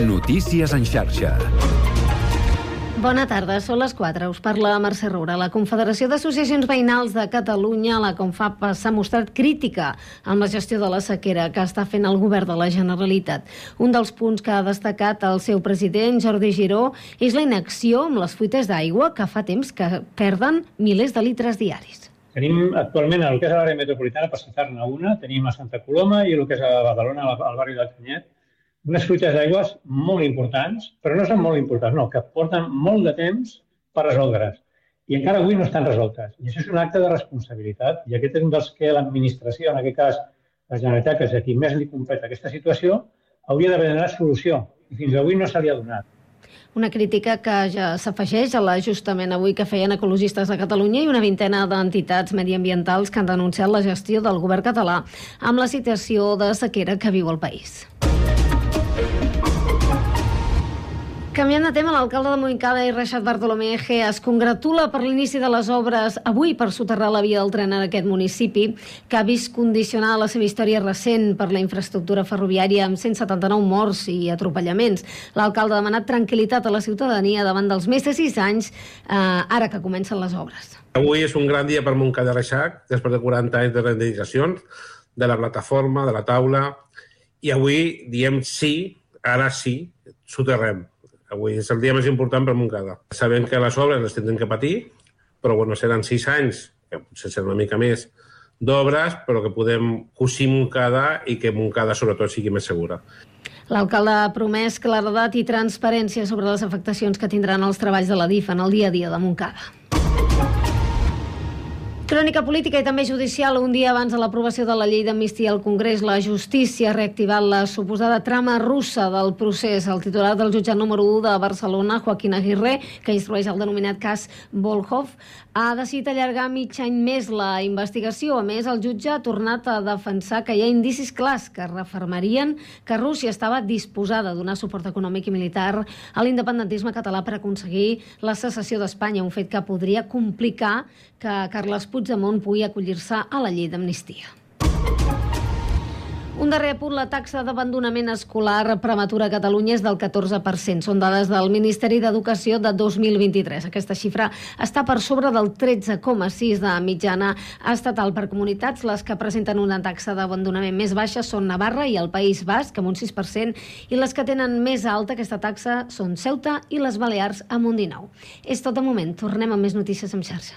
Notícies en xarxa. Bona tarda, són les 4. Us parla Mercè Roura. La Confederació d'Associacions Veïnals de Catalunya, la Confap, s'ha mostrat crítica amb la gestió de la sequera que està fent el govern de la Generalitat. Un dels punts que ha destacat el seu president, Jordi Giró, és la inacció amb les fuites d'aigua que fa temps que perden milers de litres diaris. Tenim actualment el que és l'àrea metropolitana, per citar-ne una, tenim a Santa Coloma i el que és a Badalona, al barri del Canyet, unes fuites d'aigües molt importants, però no són molt importants, no, que porten molt de temps per resoldre's. I encara avui no estan resoltes. I això és un acte de responsabilitat. I aquest és un dels que l'administració, en aquest cas la Generalitat, que és a qui més li competa aquesta situació, hauria d'haver donat solució. I fins avui no se li ha donat. Una crítica que ja s'afegeix a l'ajustament avui que feien ecologistes de Catalunya i una vintena d'entitats mediambientals que han denunciat la gestió del govern català amb la situació de sequera que viu el país. Canviant de tema, l'alcalde de Montcada i Reixat Bartolomé G es congratula per l'inici de les obres avui per soterrar la via del tren en aquest municipi, que ha vist condicionar la seva història recent per la infraestructura ferroviària amb 179 morts i atropellaments. L'alcalde ha demanat tranquil·litat a la ciutadania davant dels més de 6 anys, eh, ara que comencen les obres. Avui és un gran dia per Montcada i Reixac, després de 40 anys de reivindicacions, de la plataforma, de la taula, i avui diem sí, ara sí, soterrem Avui és el dia més important per Montcada. Sabem que les obres les tindrem que patir, però bueno, seran sis anys, que potser serà una mica més, d'obres, però que podem cosir Montcada i que Montcada sobretot sigui més segura. L'alcalde ha promès claredat i transparència sobre les afectacions que tindran els treballs de la DIF en el dia a dia de Montcada. Crònica política i també judicial. Un dia abans de l'aprovació de la llei d'amnistia al Congrés, la justícia ha reactivat la suposada trama russa del procés. El titular del jutjat número 1 de Barcelona, Joaquín Aguirre, que instrueix el denominat cas Volhov, ha decidit allargar mig any més la investigació. A més, el jutge ha tornat a defensar que hi ha indicis clars que refermarien que Rússia estava disposada a donar suport econòmic i militar a l'independentisme català per aconseguir la secessió d'Espanya, un fet que podria complicar que Carles Puigdemont pugui acollir-se a la llei d'amnistia. Un darrer apunt, la taxa d'abandonament escolar prematura a Catalunya és del 14%. Són dades del Ministeri d'Educació de 2023. Aquesta xifra està per sobre del 13,6% de mitjana estatal per comunitats. Les que presenten una taxa d'abandonament més baixa són Navarra i el País Basc, amb un 6%, i les que tenen més alta aquesta taxa són Ceuta i les Balears, amb un 19%. És tot de moment. Tornem amb més notícies en xarxa.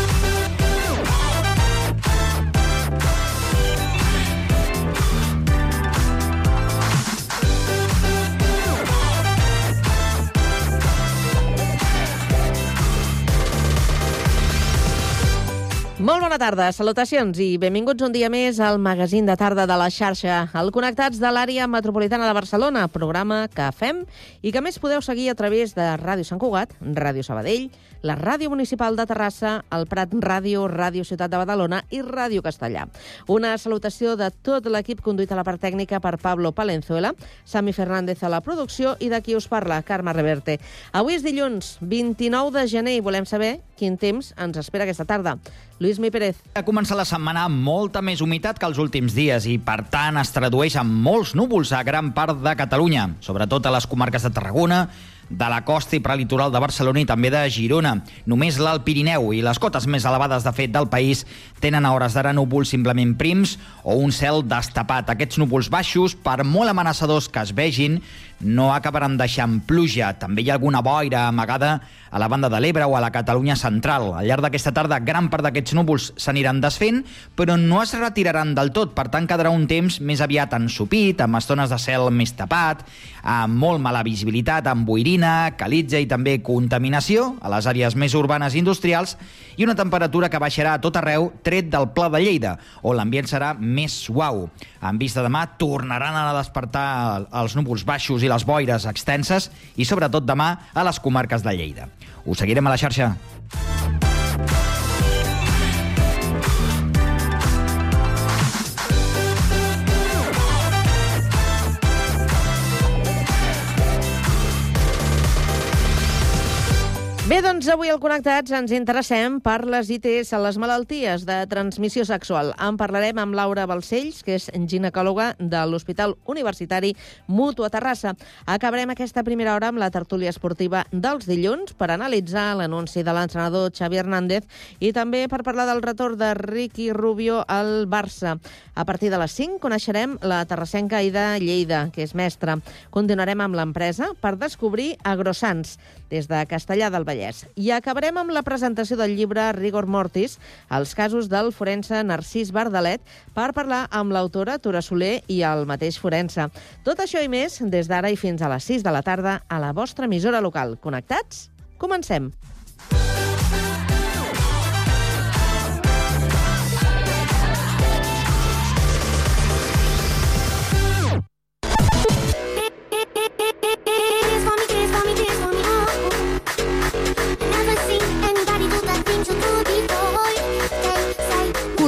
Molt bona tarda, salutacions i benvinguts un dia més al magazín de tarda de la xarxa, el Connectats de l'àrea metropolitana de Barcelona, programa que fem i que més podeu seguir a través de Ràdio Sant Cugat, Ràdio Sabadell, la Ràdio Municipal de Terrassa, el Prat Ràdio, Ràdio Ciutat de Badalona i Ràdio Castellà. Una salutació de tot l'equip conduït a la part tècnica per Pablo Palenzuela, Sami Fernández a la producció i de qui us parla, Carme Reverte. Avui és dilluns, 29 de gener, i volem saber quin temps ens espera aquesta tarda. Lluís Mi Pérez. Ha començat la setmana amb molta més humitat que els últims dies i, per tant, es tradueix en molts núvols a gran part de Catalunya, sobretot a les comarques de Tarragona, de la costa i prelitoral de Barcelona i també de Girona. Només l'Alt Pirineu i les cotes més elevades, de fet, del país tenen a hores d'ara núvols simplement prims o un cel destapat. Aquests núvols baixos, per molt amenaçadors que es vegin, no acabaran deixant pluja. També hi ha alguna boira amagada a la banda de l'Ebre o a la Catalunya central. Al llarg d'aquesta tarda, gran part d'aquests núvols s'aniran desfent, però no es retiraran del tot. Per tant, quedarà un temps més aviat ensupit, amb estones de cel més tapat, amb molt mala visibilitat, amb boirina, calitza i també contaminació a les àrees més urbanes i industrials i una temperatura que baixarà a tot arreu tret del Pla de Lleida, on l'ambient serà més suau. En vista de demà, tornaran a despertar els núvols baixos i les boires extenses i, sobretot, demà a les comarques de Lleida. Us seguirem a la xarxa. Bé, doncs avui al Connectats ens interessem per les ITS, les malalties de transmissió sexual. En parlarem amb Laura Balcells, que és ginecòloga de l'Hospital Universitari Mutu a Terrassa. Acabarem aquesta primera hora amb la tertúlia esportiva dels dilluns per analitzar l'anunci de l'entrenador Xavi Hernández i també per parlar del retorn de Ricky Rubio al Barça. A partir de les 5 coneixerem la terrassenca Aida Lleida, que és mestra. Continuarem amb l'empresa per descobrir Agrosans, des de Castellà del Vallès. I acabarem amb la presentació del llibre Rigor Mortis, els casos del forense Narcís Bardalet, per parlar amb l'autora Tura Soler i el mateix forense. Tot això i més des d'ara i fins a les 6 de la tarda a la vostra emissora local. Connectats? Comencem. Tears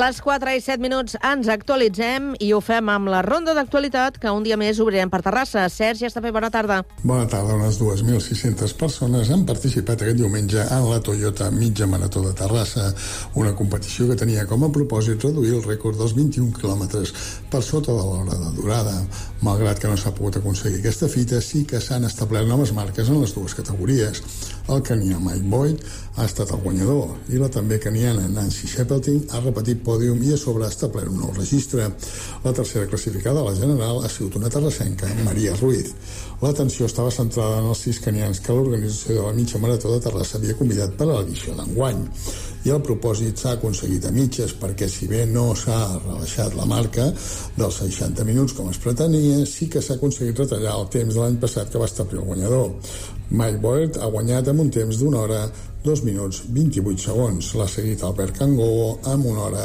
Les 4 i 7 minuts ens actualitzem i ho fem amb la ronda d'actualitat que un dia més obrirem per Terrassa. Sergi Estapé, bona tarda. Bona tarda. Unes 2.600 persones han participat aquest diumenge en la Toyota Mitja Marató de Terrassa, una competició que tenia com a propòsit reduir el rècord dels 21 quilòmetres per sota de l'hora de durada. Malgrat que no s'ha pogut aconseguir aquesta fita, sí que s'han establert noves marques en les dues categories. El canià Mike Boyd ha estat el guanyador i la també caniana Nancy Shepelting ha repetit pòdium i a sobre ha establert un nou registre. La tercera classificada a la general ha sigut una terrassenca, Maria Ruiz. L'atenció estava centrada en els sis canians que l'organització de la mitja marató de Terrassa havia convidat per a l'edició d'enguany. I el propòsit s'ha aconseguit a mitges perquè si bé no s'ha rebaixat la marca dels 60 minuts com es pretenia, sí que s'ha aconseguit retallar el temps de l'any passat que va establir el guanyador. Mike Boyd ha guanyat amb un temps d'una hora 2 minuts 28 segons. L'ha seguit Albert Cangogo amb una hora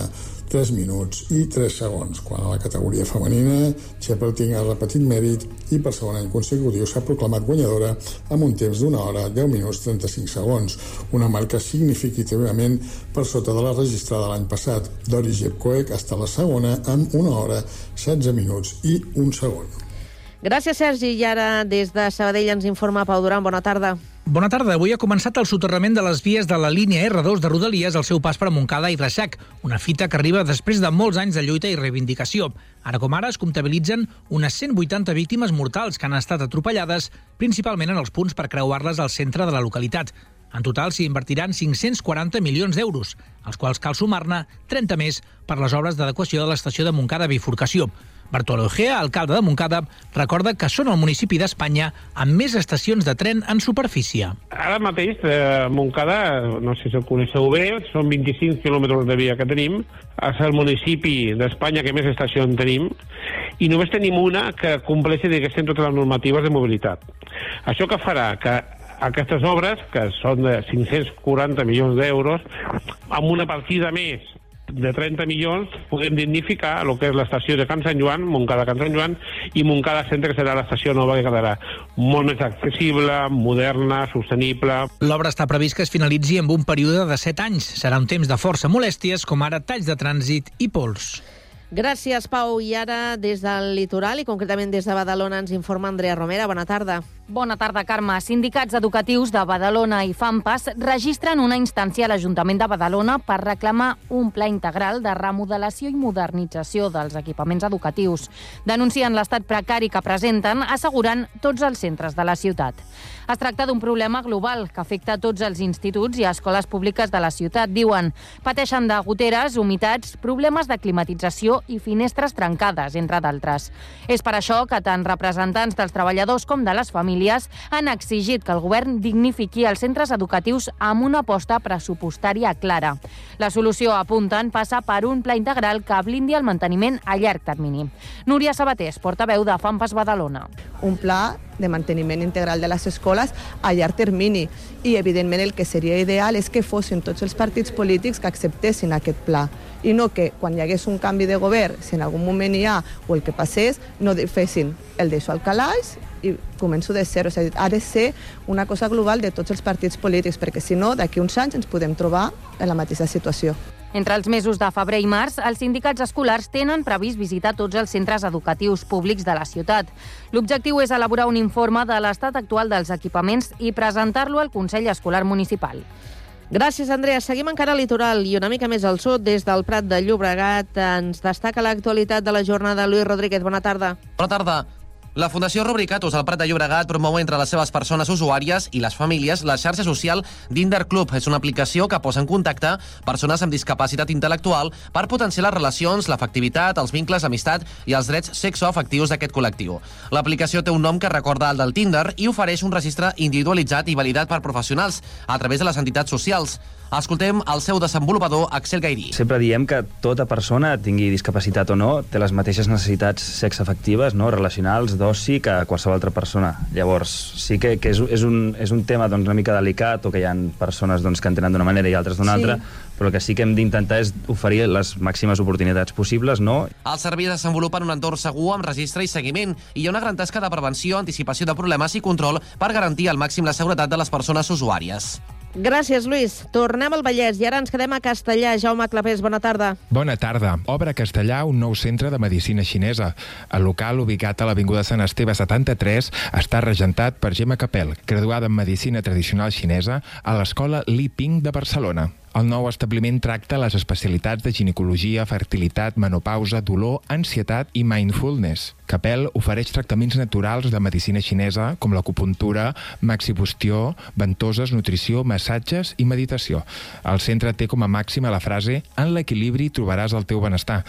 3 minuts i 3 segons. Quan a la categoria femenina, Shepperting ha repetit mèrit i per segon any consecutiu s'ha proclamat guanyadora amb un temps d'una hora 10 minuts 35 segons, una marca significativament per sota de la registrada l'any passat. Doris Jepkoek està la segona amb una hora 16 minuts i un segon. Gràcies, Sergi. I ara, des de Sabadell, ens informa Pau Duran. Bona tarda. Bona tarda. Avui ha començat el soterrament de les vies de la línia R2 de Rodalies al seu pas per Montcada i Reixac, una fita que arriba després de molts anys de lluita i reivindicació. Ara com ara es comptabilitzen unes 180 víctimes mortals que han estat atropellades, principalment en els punts per creuar-les al centre de la localitat. En total s'hi invertiran 540 milions d'euros, als quals cal sumar-ne 30 més per les obres d'adequació de l'estació de Montcada Bifurcació. Bartolo Egea, alcalde de Montcada, recorda que són el municipi d'Espanya amb més estacions de tren en superfície. Ara mateix, eh, Montcada, no sé si el coneixeu bé, són 25 quilòmetres de via que tenim, és el municipi d'Espanya que més estacions tenim, i només tenim una que compleixi, diguéssim, totes les normatives de mobilitat. Això que farà? Que aquestes obres, que són de 540 milions d'euros, amb una partida més de 30 milions podem dignificar el que és l'estació de Can Sant Joan, Montcada Can Sant Joan i Montcada Centre, que serà l'estació nova que quedarà molt més accessible, moderna, sostenible. L'obra està previst que es finalitzi amb un període de 7 anys. Serà un temps de força molèsties, com ara talls de trànsit i pols. Gràcies, Pau. I ara, des del litoral i concretament des de Badalona, ens informa Andrea Romera. Bona tarda. Bona tarda, Carme. Sindicats educatius de Badalona i FAMPAS registren una instància a l'Ajuntament de Badalona per reclamar un pla integral de remodelació i modernització dels equipaments educatius. Denuncien l'estat precari que presenten, assegurant tots els centres de la ciutat. Es tracta d'un problema global que afecta tots els instituts i escoles públiques de la ciutat, diuen. Pateixen de goteres, humitats, problemes de climatització i finestres trencades, entre d'altres. És per això que tant representants dels treballadors com de les famílies han exigit que el govern dignifiqui els centres educatius amb una aposta pressupostària clara. La solució, apunten, passa per un pla integral que blindi el manteniment a llarg termini. Núria Sabatés, portaveu de FAMPAS Badalona. un pla de manteniment integral de les escoles a llarg termini. I, evidentment, el que seria ideal és que fossin tots els partits polítics que acceptessin aquest pla i no que quan hi hagués un canvi de govern, si en algun moment hi ha o el que passés, no fessin el deixo al calaix i començo de zero. És a dir, ha de ser una cosa global de tots els partits polítics, perquè si no, d'aquí uns anys ens podem trobar en la mateixa situació. Entre els mesos de febrer i març, els sindicats escolars tenen previst visitar tots els centres educatius públics de la ciutat. L'objectiu és elaborar un informe de l'estat actual dels equipaments i presentar-lo al Consell Escolar Municipal. Gràcies, Andrea. Seguim encara al litoral i una mica més al sud, des del Prat de Llobregat, ens destaca l'actualitat de la jornada. Lluís Rodríguez, bona tarda. Bona tarda. La Fundació Rubricatus al Prat de Llobregat promou entre les seves persones usuàries i les famílies la xarxa social Dinder Club. És una aplicació que posa en contacte persones amb discapacitat intel·lectual per potenciar les relacions, l'efectivitat, els vincles, amistat i els drets sexoafectius d'aquest col·lectiu. L'aplicació té un nom que recorda al del Tinder i ofereix un registre individualitzat i validat per professionals a través de les entitats socials. Escoltem el seu desenvolupador, Axel Gairí. Sempre diem que tota persona, tingui discapacitat o no, té les mateixes necessitats sexafectives, no? relacionals, d'oci, que qualsevol altra persona. Llavors, sí que, que és, és, un, és un tema doncs, una mica delicat, o que hi ha persones doncs, que en tenen d'una manera i altres d'una Sí. altra, però el que sí que hem d'intentar és oferir les màximes oportunitats possibles, no? El servei es desenvolupa en un entorn segur amb registre i seguiment i hi ha una gran tasca de prevenció, anticipació de problemes i control per garantir al màxim la seguretat de les persones usuàries. Gràcies, Lluís. Tornem al Vallès i ara ens quedem a Castellà. Jaume Clapés, bona tarda. Bona tarda. Obre a Castellà un nou centre de medicina xinesa. El local, ubicat a l'Avinguda Sant Esteve 73, està regentat per Gemma Capel, graduada en Medicina Tradicional Xinesa a l'Escola Li Ping de Barcelona. El nou establiment tracta les especialitats de ginecologia, fertilitat, menopausa, dolor, ansietat i mindfulness. Capel ofereix tractaments naturals de medicina xinesa com l'acupuntura, maxibustió, ventoses, nutrició, massatges i meditació. El centre té com a màxima la frase «En l'equilibri trobaràs el teu benestar».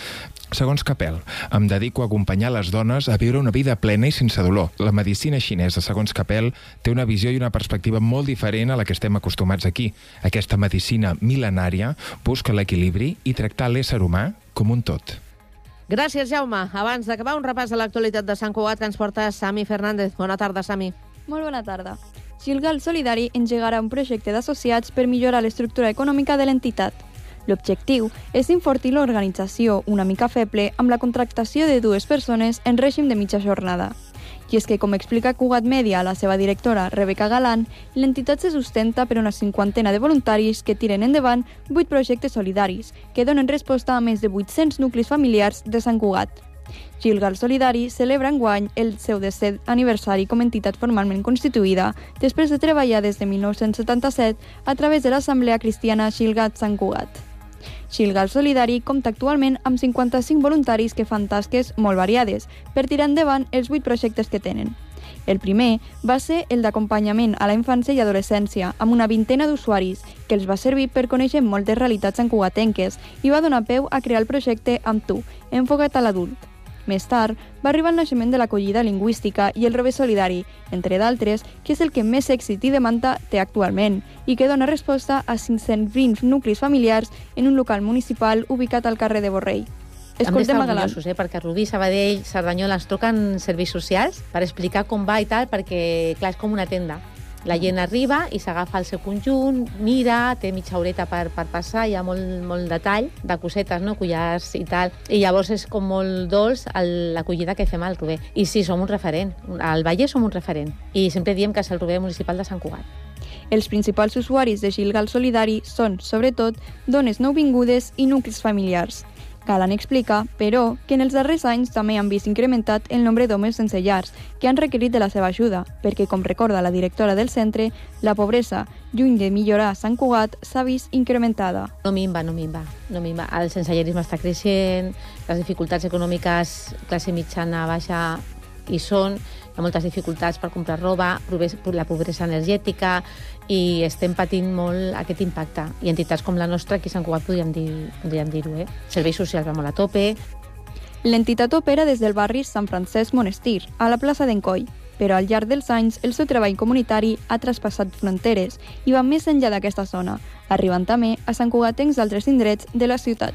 Segons Capel, em dedico a acompanyar les dones a viure una vida plena i sense dolor. La medicina xinesa, segons Capel, té una visió i una perspectiva molt diferent a la que estem acostumats aquí. Aquesta medicina mil·lenària busca l'equilibri i tractar l'ésser humà com un tot. Gràcies, Jaume. Abans d'acabar, un repàs de l'actualitat de Sant Cugat que ens porta Sami Fernández. Bona tarda, Sami. Molt bona tarda. Gilgal Solidari engegarà un projecte d'associats per millorar l'estructura econòmica de l'entitat. L'objectiu és enfortir l'organització una mica feble amb la contractació de dues persones en règim de mitja jornada. I és que, com explica Cugat Media, la seva directora, Rebeca Galán, l'entitat se sustenta per una cinquantena de voluntaris que tiren endavant vuit projectes solidaris, que donen resposta a més de 800 nuclis familiars de Sant Cugat. Gilgal Solidari celebra enguany el seu 17 aniversari com a entitat formalment constituïda després de treballar des de 1977 a través de l'Assemblea Cristiana Gilgat Sant Cugat. Gilgal Solidari compta actualment amb 55 voluntaris que fan tasques molt variades per tirar endavant els 8 projectes que tenen. El primer va ser el d'acompanyament a la infància i adolescència, amb una vintena d'usuaris, que els va servir per conèixer moltes realitats encugatenques i va donar peu a crear el projecte Amb tu, enfocat a l'adult. Més tard, va arribar el naixement de l'acollida lingüística i el revés solidari, entre d'altres, que és el que més èxit i demanda té actualment i que dona resposta a 520 nuclis familiars en un local municipal ubicat al carrer de Borrell. Escoltem a Galant. eh? perquè Rubí, Sabadell, Cerdanyola ens truquen serveis socials per explicar com va i tal, perquè, clar, és com una tenda. La gent arriba i s'agafa el seu conjunt, mira, té mitja horeta per, per passar, hi ha molt, molt detall de cosetes, no? collars i tal. I llavors és com molt dolç l'acollida que fem al Rubé. I sí, som un referent. Al Vallès som un referent. I sempre diem que és el Rubé Municipal de Sant Cugat. Els principals usuaris de Gilgal Solidari són, sobretot, dones nouvingudes i nuclis familiars. Galan explica, però, que en els darrers anys també han vist incrementat el nombre d'homes sense llars que han requerit de la seva ajuda, perquè, com recorda la directora del centre, la pobresa, lluny de millorar a Sant Cugat, s'ha vist incrementada. No minva, no minva, no minva. El sensellarisme està creixent, les dificultats econòmiques, classe mitjana, baixa, hi són, hi ha moltes dificultats per comprar roba, la pobresa energètica, i estem patint molt aquest impacte. I entitats com la nostra, aquí a Sant Cugat podríem dir- dir-ho, eh? Serveis socials va molt a tope, L'entitat opera des del barri Sant Francesc Monestir, a la plaça d'Encoi, però al llarg dels anys el seu treball comunitari ha traspassat fronteres i va més enllà d'aquesta zona, arribant també a Sant Cugatencs d'altres indrets de la ciutat.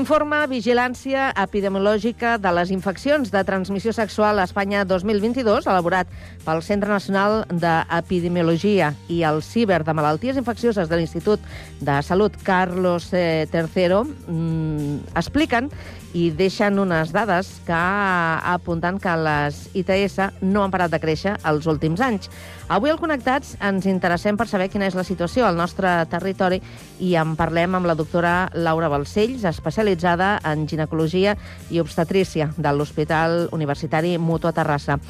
L'informe Vigilància Epidemiològica de les Infeccions de Transmissió Sexual a Espanya 2022, elaborat pel Centre Nacional d'Epidemiologia i el Ciber de Malalties Infeccioses de l'Institut de Salut Carlos eh, III, mm, expliquen i deixen unes dades que apunten que les ITS no han parat de créixer els últims anys. Avui al Connectats ens interessem per saber quina és la situació al nostre territori i en parlem amb la doctora Laura Balcells, especialitzada en ginecologia i obstetrícia de l'Hospital Universitari Mutu a Terrassa.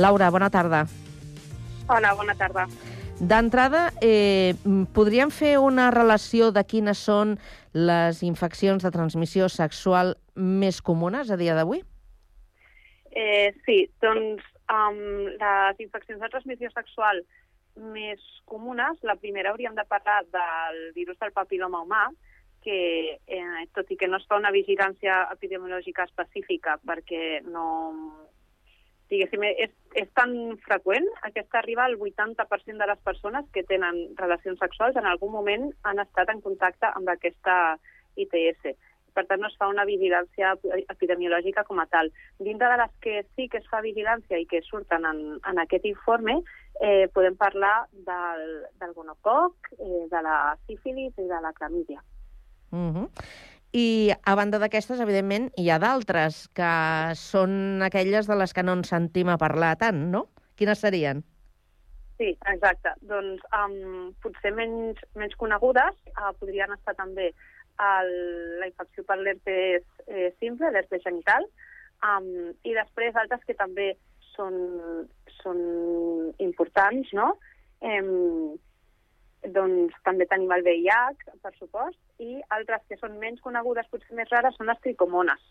Laura, bona tarda. Hola, bona tarda. D'entrada, eh, podríem fer una relació de quines són les infeccions de transmissió sexual més comunes a dia d'avui? Eh, sí, doncs um, les infeccions de transmissió sexual més comunes, la primera hauríem de parlar del virus del papiloma humà, que eh, tot i que no es fa una vigilància epidemiològica específica perquè no, diguéssim, és, és tan freqüent, aquesta arriba al 80% de les persones que tenen relacions sexuals en algun moment han estat en contacte amb aquesta ITS. Per tant, no es fa una vigilància epidemiològica com a tal. Dintre de les que sí que es fa vigilància i que surten en, en aquest informe, eh, podem parlar del, del gonococ, eh, de la sífilis i de la clamídia. Uh -huh. I a banda d'aquestes, evidentment, hi ha d'altres, que són aquelles de les que no ens sentim a parlar tant, no? Quines serien? Sí, exacte. Doncs um, potser menys, menys conegudes uh, podrien estar també el, la infecció per l'herpes eh, simple, l'herpes genital, um, i després altres que també són, són importants, no? Em, doncs també tenim el VIH, per supost, i altres que són menys conegudes, potser més rares, són les tricomones.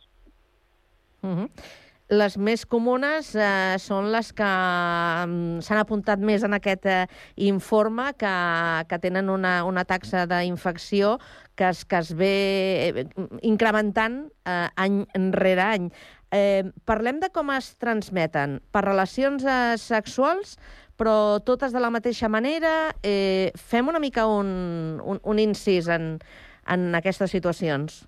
Uh -huh. Les més comunes eh, són les que mm, s'han apuntat més en aquest eh, informe, que, que tenen una, una taxa d'infecció que es, que es ve eh, incrementant eh, any rere any. Eh, parlem de com es transmeten per relacions eh, sexuals, però totes de la mateixa manera. Eh, fem una mica un, un, un incís en, en aquestes situacions.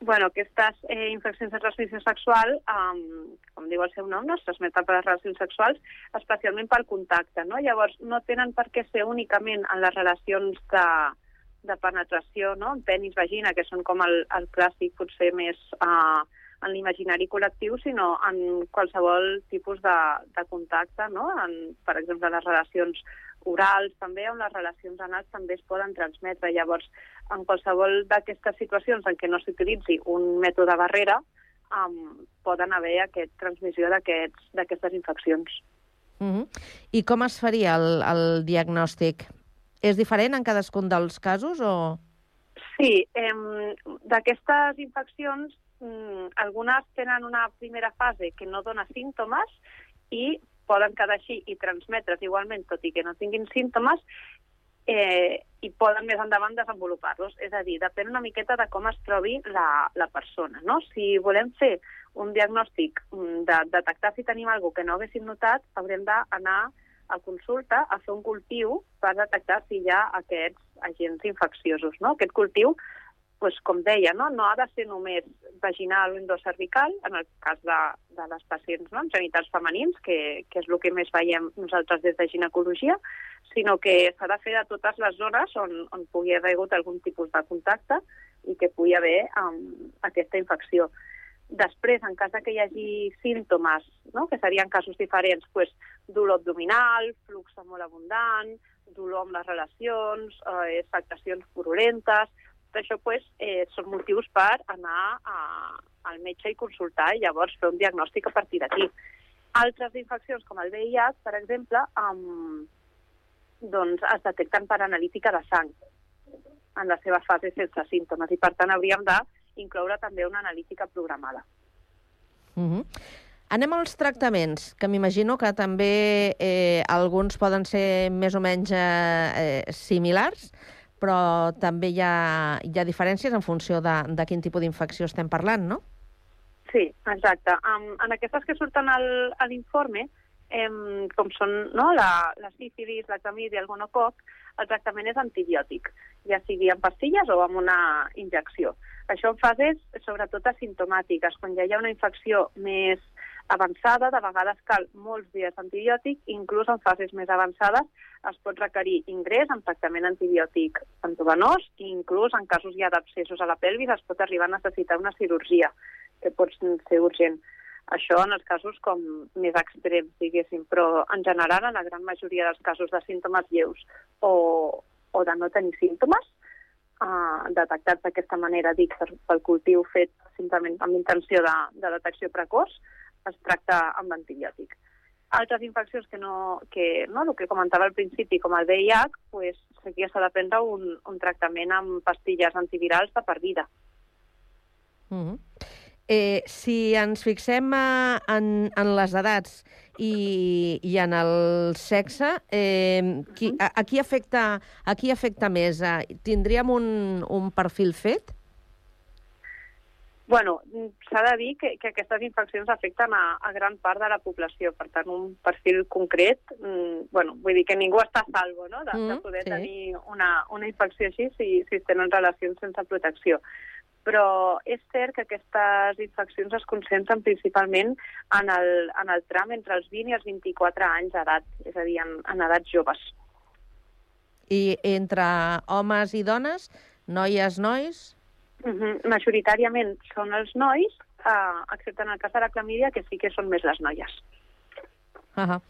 bueno, aquestes eh, infeccions de transmissió sexual, um, com diu el seu nom, no es transmeten per les relacions sexuals, especialment pel contacte. No? Llavors, no tenen per què ser únicament en les relacions de, de penetració, no? penis-vagina, que són com el, el clàssic potser més, uh, en l'imaginari col·lectiu, sinó en qualsevol tipus de, de contacte, no? en, per exemple, les relacions orals també, on les relacions anals també es poden transmetre. Llavors, en qualsevol d'aquestes situacions en què no s'utilitzi un mètode barrera, um, poden haver aquest transmissió d'aquestes infeccions. Uh I com es faria el, el diagnòstic? És diferent en cadascun dels casos o...? Sí, em, d'aquestes infeccions, mm, algunes tenen una primera fase que no dona símptomes i poden quedar així i transmetre's igualment, tot i que no tinguin símptomes, eh, i poden més endavant desenvolupar-los. És a dir, depèn una miqueta de com es trobi la, la persona. No? Si volem fer un diagnòstic mm, de detectar si tenim alguna que no haguéssim notat, haurem d'anar a consulta a fer un cultiu per detectar si hi ha aquests agents infecciosos. No? Aquest cultiu, doncs, com deia, no? no ha de ser només vaginal o endocervical, en el cas de, de les pacients no? genitals femenins, que, que és el que més veiem nosaltres des de ginecologia, sinó que s'ha de fer a totes les zones on, on pugui haver hagut algun tipus de contacte i que pugui haver um, aquesta infecció. Després, en cas de que hi hagi símptomes, no? que serien casos diferents, pues, dolor abdominal, flux molt abundant, dolor amb les relacions, eh, afectacions purulentes, tot això pues, eh, són motius per anar a, al metge i consultar i llavors fer un diagnòstic a partir d'aquí. Altres infeccions, com el VIH, per exemple, um, doncs es detecten per analítica de sang en la seva fase sense símptomes i, per tant, hauríem d'incloure també una analítica programada. Uh -huh. Anem als tractaments, que m'imagino que també eh, alguns poden ser més o menys eh, eh, similars, però també hi ha, hi ha diferències en funció de, de quin tipus d'infecció estem parlant, no? Sí, exacte. Um, en aquestes que surten al, a l'informe, em, com són no, la, la sífilis, la clamídia, el gonococ, el tractament és antibiòtic, ja sigui en pastilles o amb una injecció. Això en fases sobretot asimptomàtiques, quan ja hi ha una infecció més avançada, de vegades cal molts dies d'antibiòtic, inclús en fases més avançades es pot requerir ingrés amb tractament antibiòtic endovenós i inclús en casos ja d'abscessos a la pelvis es pot arribar a necessitar una cirurgia, que pot ser urgent. Això en els casos com més extrems, diguéssim, però en general, en la gran majoria dels casos de símptomes lleus o, o de no tenir símptomes, eh, detectats d'aquesta manera, dic, pel cultiu fet simplement amb intenció de, de detecció precoç, es tracta amb antibiòtic. Altres infeccions que no, que, no, el que comentava al principi, com el VIH, pues, aquí s'ha de prendre un, un tractament amb pastilles antivirals de per vida. Uh -huh. eh, si ens fixem eh, en, en les edats i, i en el sexe, eh, qui, a, a, qui afecta, a qui afecta més? Eh, tindríem un, un perfil fet? Bueno, s'ha de dir que, que aquestes infeccions afecten a, a gran part de la població, per tant, un perfil concret, mm, bueno, vull dir que ningú està a salvo no? de, de Mm, poder sí. tenir una, una infecció així si, si es tenen relacions sense protecció. Però és cert que aquestes infeccions es concentren principalment en el, en el tram entre els 20 i els 24 anys d'edat, és a dir, en, en edats joves. I entre homes i dones, noies, nois... Uh -huh. Majoritàriament són els nois, eh, excepte en el cas de la clamídia, que sí que són més les noies. Uh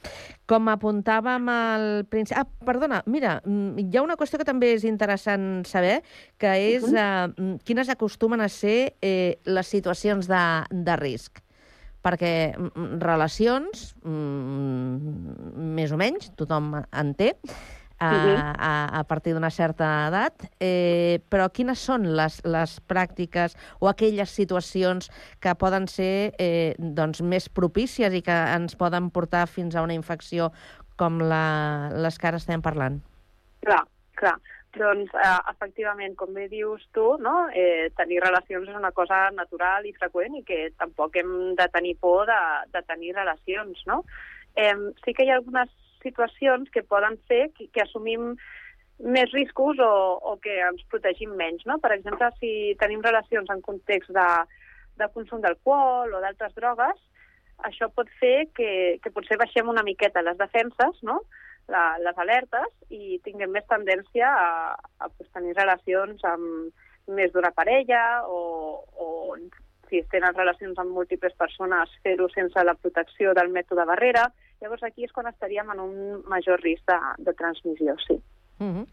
Com apuntàvem al principi... Ah, perdona, mira, mm, hi ha una qüestió que també és interessant saber, que és uh -huh. quines acostumen a ser eh, les situacions de, de risc. Perquè mm, relacions, mm, més o menys, tothom en té, a, a, a partir d'una certa edat, eh, però quines són les, les pràctiques o aquelles situacions que poden ser eh, doncs, més propícies i que ens poden portar fins a una infecció com la, les que ara estem parlant? Clar, clar. Doncs, eh, efectivament, com bé dius tu, no? eh, tenir relacions és una cosa natural i freqüent i que tampoc hem de tenir por de, de tenir relacions, no? Eh, sí que hi ha algunes situacions que poden fer que, que assumim més riscos o, o que ens protegim menys, no? Per exemple, si tenim relacions en context de, de consum d'alcohol o d'altres drogues, això pot fer que, que potser baixem una miqueta les defenses, no? La, les alertes, i tinguem més tendència a, a pues, tenir relacions amb més d'una parella o, o si tenen relacions amb múltiples persones, fer-ho sense la protecció del mètode barrera. Llavors aquí és quan estaríem en un major risc de, de transmissió, sí. Uh -huh.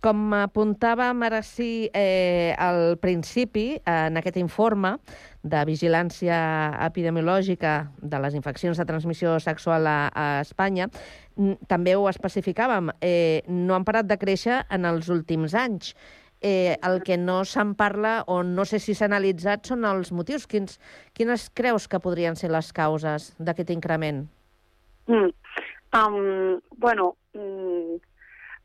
Com apuntàvem ara sí eh, al principi, en aquest informe de vigilància epidemiològica de les infeccions de transmissió sexual a, a Espanya, mm, també ho especificàvem, eh, no han parat de créixer en els últims anys. Eh, el que no se'n parla, o no sé si s'ha analitzat, són els motius. Quins, quines creus que podrien ser les causes d'aquest increment? Mm. Um, bueno, mm,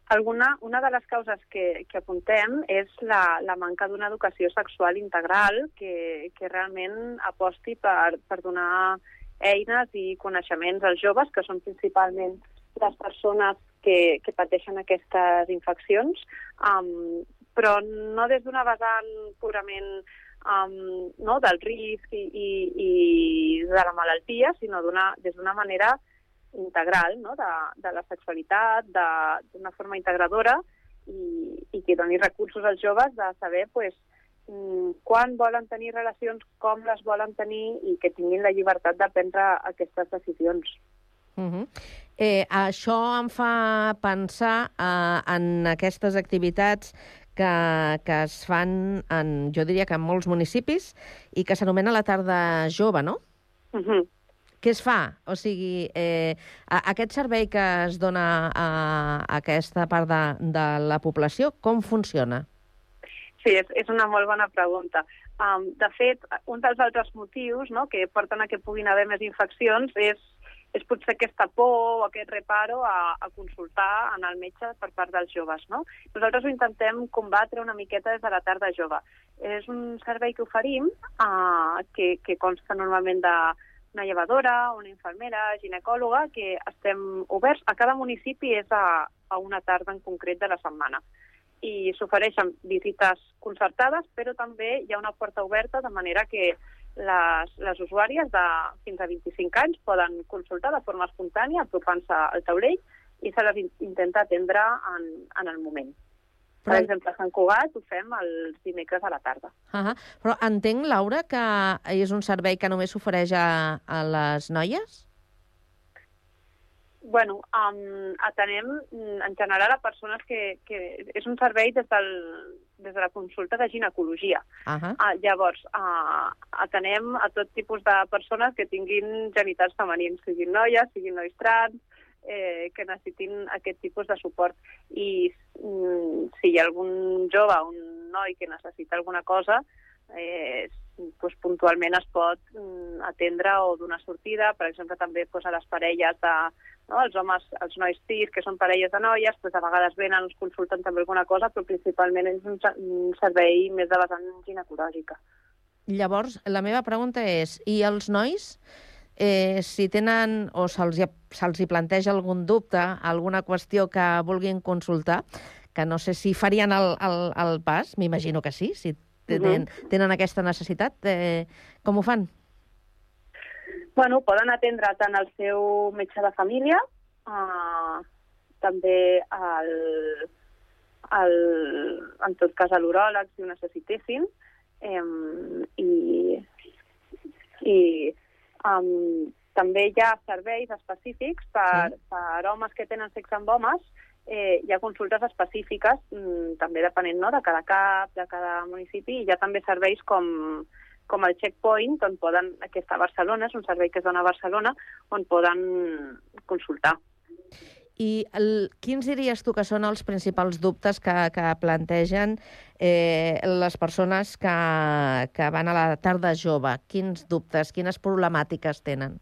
alguna, una de les causes que, que apuntem és la, la manca d'una educació sexual integral que, que realment aposti per, per donar eines i coneixements als joves, que són principalment les persones que, que pateixen aquestes infeccions, um, però no des d'una vessant purament um, no, del risc i, i, i de la malaltia, sinó des d'una manera integral no? de, de la sexualitat, de- d'una forma integradora i, i que doni recursos als joves de saber pues, mm, quan volen tenir relacions, com les volen tenir i que tinguin la llibertat de prendre aquestes decisions. Uh -huh. eh, això em fa pensar eh, en aquestes activitats que, que es fan, en, jo diria que en molts municipis, i que s'anomena la tarda jove, no? Uh -huh. Què es fa? O sigui, eh, aquest servei que es dona a aquesta part de, de la població, com funciona? Sí, és, és una molt bona pregunta. Um, de fet, un dels altres motius no, que porten a que puguin haver més infeccions és, és potser aquesta por o aquest reparo a, a consultar en el metge per part dels joves. No? Nosaltres ho intentem combatre una miqueta des de la tarda jove. És un servei que oferim uh, que, que consta normalment de una llevadora, una infermera, ginecòloga, que estem oberts. A cada municipi és a, a una tarda en concret de la setmana i s'ofereixen visites concertades, però també hi ha una porta oberta de manera que les, les usuàries de fins a 25 anys poden consultar de forma espontània, apropant-se al taulell, i se les in- intenta atendre en, en el moment. Per Però- exemple, a Sant Cugat ho fem els dimecres a la tarda. Uh -huh. Però entenc, Laura, que és un servei que només s'ofereix a, a les noies? Bueno, um, atenem mm, en general a persones que, que és un servei des, del, des de la consulta de ginecologia. Uh -huh. Ah, llavors, ah, atenem a tot tipus de persones que tinguin genitals femenins, siguin noies, siguin nois trans, eh, que necessitin aquest tipus de suport. I mm, si hi ha algun jove, un noi que necessita alguna cosa, eh, doncs puntualment es pot mm, atendre o donar sortida, per exemple, també doncs, a les parelles de, no, els homes, els nois cis, que són parelles de noies, doncs a vegades venen, ens consulten també alguna cosa, però principalment és un, un servei més de vessant ginecològica. Llavors, la meva pregunta és, i els nois, eh, si tenen o se'ls se hi planteja algun dubte, alguna qüestió que vulguin consultar, que no sé si farien el, el, el pas, m'imagino que sí, si tenen, tenen aquesta necessitat, eh, com ho fan? Bueno, poden atendre tant el seu metge de família, eh, també el, el, en tot cas a l'uròleg, si ho necessitessin, eh, i, i um, també hi ha serveis específics per, sí. per homes que tenen sexe amb homes, eh, hi ha consultes específiques, mm, també depenent no, de cada cap, de cada municipi, i hi ha també serveis com, com el Checkpoint, on poden, que està a Barcelona, és un servei que es dona a Barcelona, on poden consultar. I el, quins diries tu que són els principals dubtes que, que plantegen eh, les persones que, que van a la tarda jove? Quins dubtes, quines problemàtiques tenen?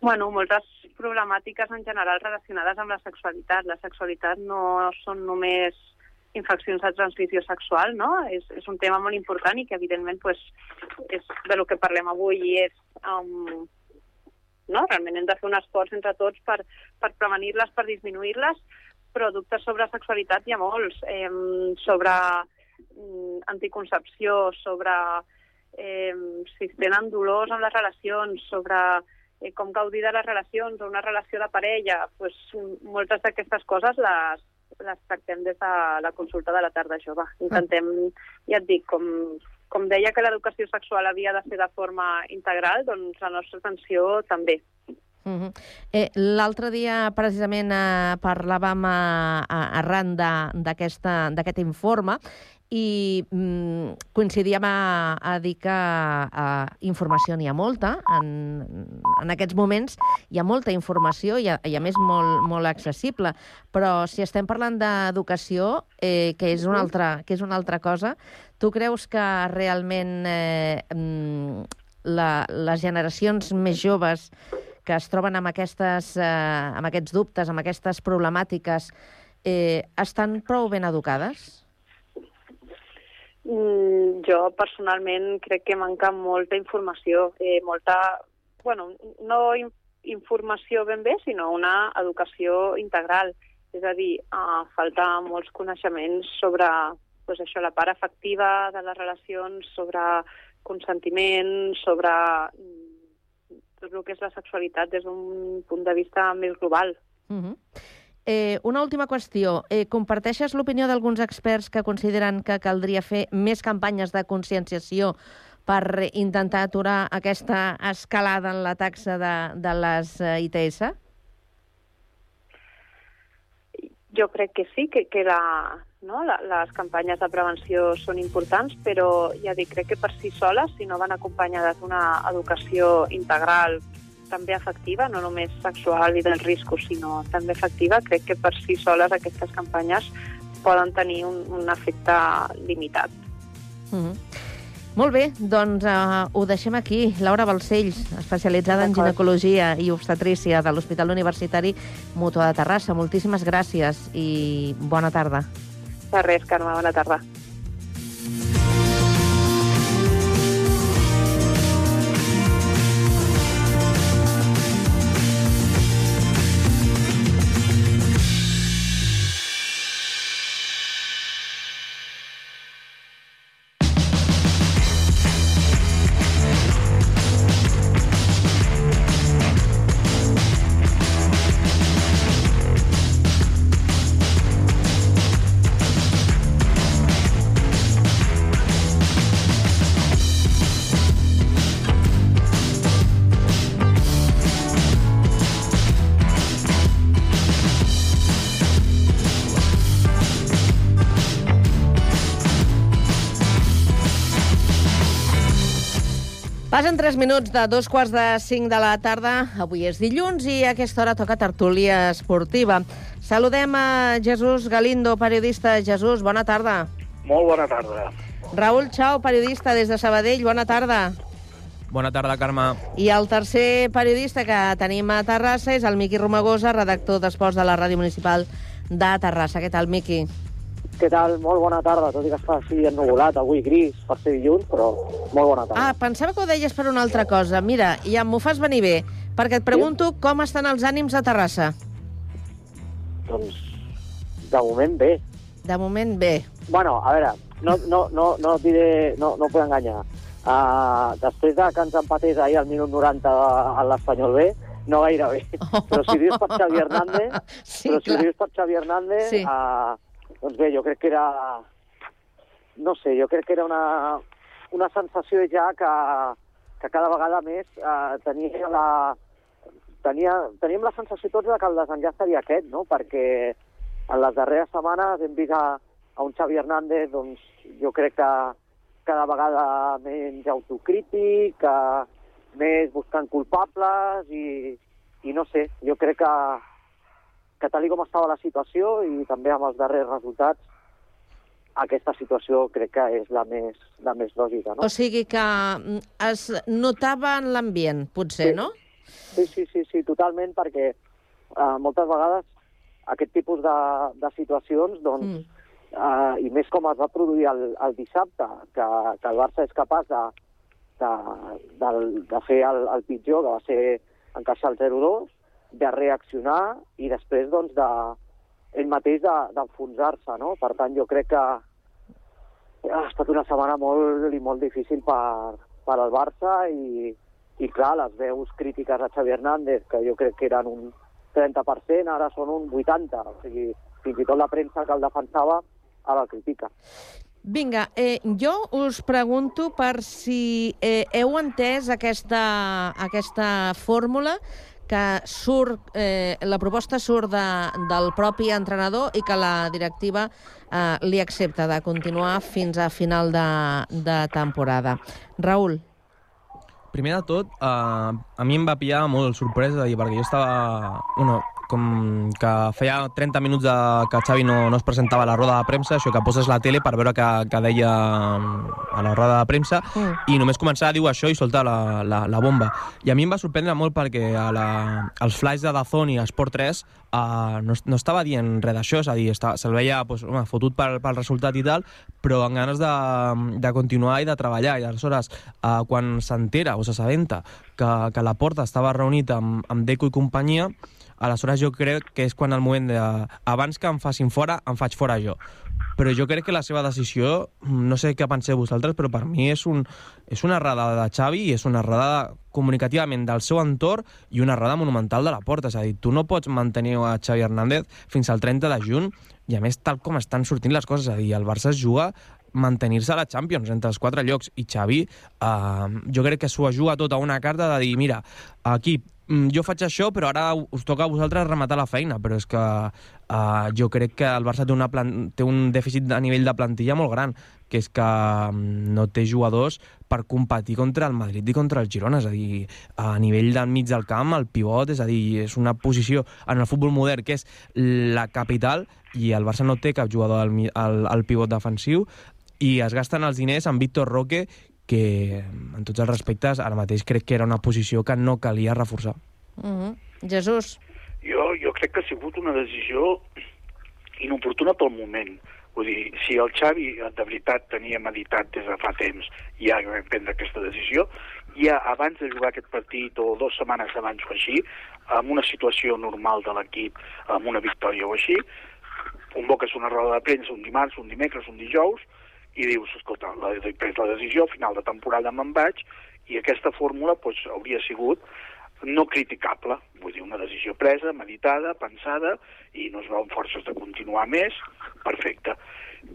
Bueno, moltes problemàtiques en general relacionades amb la sexualitat. La sexualitat no són només infeccions de transmissió sexual, no? És, és un tema molt important i que, evidentment, pues, és de lo que parlem avui i és... Um, no? Realment hem de fer un esforç entre tots per, per prevenir-les, per disminuir-les, però dubtes sobre sexualitat hi ha molts. Eh, sobre mm, anticoncepció, sobre eh, si tenen dolors en les relacions, sobre eh, com gaudir de les relacions o una relació de parella, pues, moltes d'aquestes coses les, les tractem des de la consulta de la tarda jove. Intentem, ja et dic, com com deia que l'educació sexual havia de ser de forma integral, doncs la nostra atenció també. Uh -huh. eh, L'altre dia, precisament, eh, parlàvem a, arran d'aquest informe i mm, coincidíem a, a dir que eh, informació n'hi ha molta. En, en aquests moments hi ha molta informació i, a, i a més, molt, molt accessible. Però si estem parlant d'educació, eh, que, és una altra, que és una altra cosa, tu creus que realment eh, mm, la, les generacions més joves que es troben amb, aquestes, eh, amb aquests dubtes, amb aquestes problemàtiques, eh, estan prou ben educades? Mm, jo personalment crec que manca molta informació, eh, molta, bueno, no in informació ben bé, sinó una educació integral. És a dir, uh, falta molts coneixements sobre pues, això, la part afectiva de les relacions, sobre consentiment, sobre mm, tot el que és la sexualitat des d'un punt de vista més global. Uh -huh. Eh, una última qüestió. Eh, comparteixes l'opinió d'alguns experts que consideren que caldria fer més campanyes de conscienciació per intentar aturar aquesta escalada en la taxa de, de les eh, ITS? Jo crec que sí, que, que la, no, la, les campanyes de prevenció són importants, però ja dic, crec que per si soles, si no van acompanyades d'una educació integral també efectiva, no només sexual i dels riscos, sinó també efectiva, crec que per si soles aquestes campanyes poden tenir un, un efecte limitat. Uh -huh. Molt bé, doncs uh, ho deixem aquí. Laura Balcells, especialitzada en ginecologia i obstetrícia de l'Hospital Universitari Mutua de Terrassa. Moltíssimes gràcies i bona tarda. De res, Carme, bona tarda. Passen 3 minuts de dos quarts de 5 de la tarda. Avui és dilluns i a aquesta hora toca tertúlia esportiva. Saludem a Jesús Galindo, periodista. Jesús, bona tarda. Molt bona tarda. Raül Chao, periodista des de Sabadell. Bona tarda. Bona tarda, Carme. I el tercer periodista que tenim a Terrassa és el Miqui Romagosa, redactor d'Esports de la Ràdio Municipal de Terrassa. Què tal, Miqui? Què tal? Molt bona tarda, tot i que està així ennuvolat, avui gris, per ser dilluns, però molt bona tarda. Ah, pensava que ho deies per una altra cosa. Mira, ja m'ho fas venir bé, perquè et pregunto sí? com estan els ànims a Terrassa. Doncs, de moment bé. De moment bé. Bueno, a veure, no, no, no, no et diré, no, no puc enganyar. Uh, després de que ens empatés ahir al minut 90 a l'Espanyol B, no gaire bé. Però si dius per Xavi Hernández, sí, però si clar. dius per Xavi Hernández, Sí. uh, doncs bé, jo crec que era... No sé, jo crec que era una, una sensació ja que, que cada vegada més eh, tenia la, tenia, teníem la sensació tots de que el desenllaç seria aquest, no? perquè en les darreres setmanes hem vist a, a un Xavi Hernández, doncs, jo crec que cada vegada menys autocrític, que més buscant culpables i, i no sé, jo crec que, que tal com estava la situació i també amb els darrers resultats, aquesta situació crec que és la més, la més lògica, no? O sigui que mm, es notava en l'ambient, potser, Sí. no? Sí, sí, sí, sí, totalment, perquè uh, moltes vegades aquest tipus de, de situacions, doncs, mm. uh, i més com es va produir el, el dissabte, que, que el Barça és capaç de, de, de, de fer el, el pitjor, que va ser encaixar el 0-2, de reaccionar i després, doncs, de, ell mateix de- d'enfonsar-se, no? Per tant, jo crec que ha estat una setmana molt i molt difícil per, per al Barça i, i clar, les veus crítiques a Xavi Hernández, que jo crec que eren un 30%, ara són un 80%. O sigui, fins i tot la premsa que el defensava ara el critica. Vinga, eh, jo us pregunto per si eh, heu entès aquesta, aquesta fórmula que surt, eh, la proposta surt de, del propi entrenador i que la directiva eh, li accepta de continuar fins a final de, de temporada. Raül. Primer de tot, eh, a mi em va pillar molt sorpresa, i perquè jo estava... Bueno, com que feia 30 minuts de, que Xavi no, no es presentava a la roda de premsa, això que poses la tele per veure què, què deia a la roda de premsa, Mm. i només començar a dir això i soltar la, la, la bomba. I a mi em va sorprendre molt perquè a la, als flash de Dazón i a Sport 3 uh, no, no estava dient res d'això, és a dir, estava, se'l veia pues, home, fotut pel, pel resultat i tal, però amb ganes de, de continuar i de treballar. I aleshores, uh, quan s'entera o s'assabenta que, que la porta estava reunit amb, amb Deco i companyia, aleshores jo crec que és quan el moment de... Abans que em facin fora, em faig fora jo. Però jo crec que la seva decisió, no sé què penseu vosaltres, però per mi és, un, és una errada de Xavi i és una errada comunicativament del seu entorn i una errada monumental de la porta. És a dir, tu no pots mantenir a Xavi Hernández fins al 30 de juny i a més tal com estan sortint les coses. És a dir, el Barça es juga mantenir-se a la Champions entre els quatre llocs i Xavi eh, jo crec que s'ho juga tot a una carta de dir, mira, mm, jo faig això, però ara us toca a vosaltres rematar la feina, però és que uh, jo crec que el Barça té, una plan té un dèficit a nivell de plantilla molt gran, que és que mm, no té jugadors per competir contra el Madrid i contra el Girona, és a dir, a nivell del mig del camp, el pivot, és a dir, és una posició en el futbol modern que és la capital i el Barça no té cap jugador al, al, al pivot defensiu i es gasten els diners amb Víctor Roque que, en tots els respectes, ara mateix crec que era una posició que no calia reforçar. Mm -hmm. Jesús. Jo, jo crec que ha sigut una decisió inoportuna pel moment. Vull dir, si el Xavi de veritat tenia meditat des de fa temps ja vam prendre aquesta decisió, ja abans de jugar aquest partit o dues setmanes abans o així, amb una situació normal de l'equip, amb una victòria o així, convoques una roda de premsa un dimarts, un dimecres, un dijous, i dius, escolta, la, he pres la decisió, final de temporada me'n vaig, i aquesta fórmula doncs, hauria sigut no criticable, vull dir, una decisió presa, meditada, pensada, i no es veuen forces de continuar més, perfecte.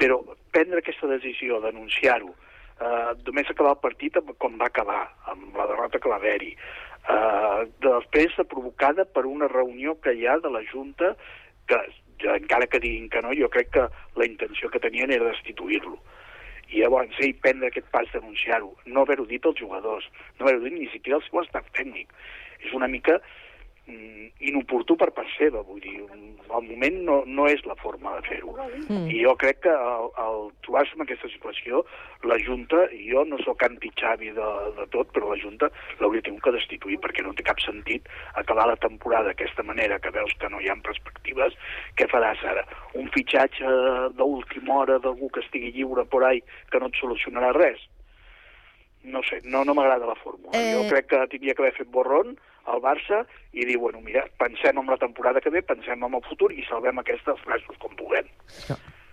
Però prendre aquesta decisió d'anunciar-ho, eh, només acabar el partit com va acabar, amb la derrota que va haver-hi, eh, després de provocada per una reunió que hi ha de la Junta que, encara que diguin que no, jo crec que la intenció que tenien era destituir-lo. I llavors ell prendre aquest pas d'anunciar-ho, no haver-ho dit als jugadors, no haver-ho dit ni siquiera al seu estat tècnic. És una mica inoportú per part seva, vull dir, al moment no, no és la forma de fer-ho. Mm. I jo crec que al, al trobar-se en aquesta situació, la Junta, jo no sóc anti-Xavi de, de tot, però la Junta l'hauria tingut que destituir, perquè no té cap sentit acabar la temporada d'aquesta manera, que veus que no hi ha perspectives, què faràs ara? Un fitxatge d'última hora d'algú que estigui lliure por ahí que no et solucionarà res? No sé, no, no m'agrada la fórmula. Eh... Jo crec que tindria que haver fet borrón al Barça i dir, bueno, mira, pensem en la temporada que ve, pensem en el futur i salvem aquestes frases com puguem.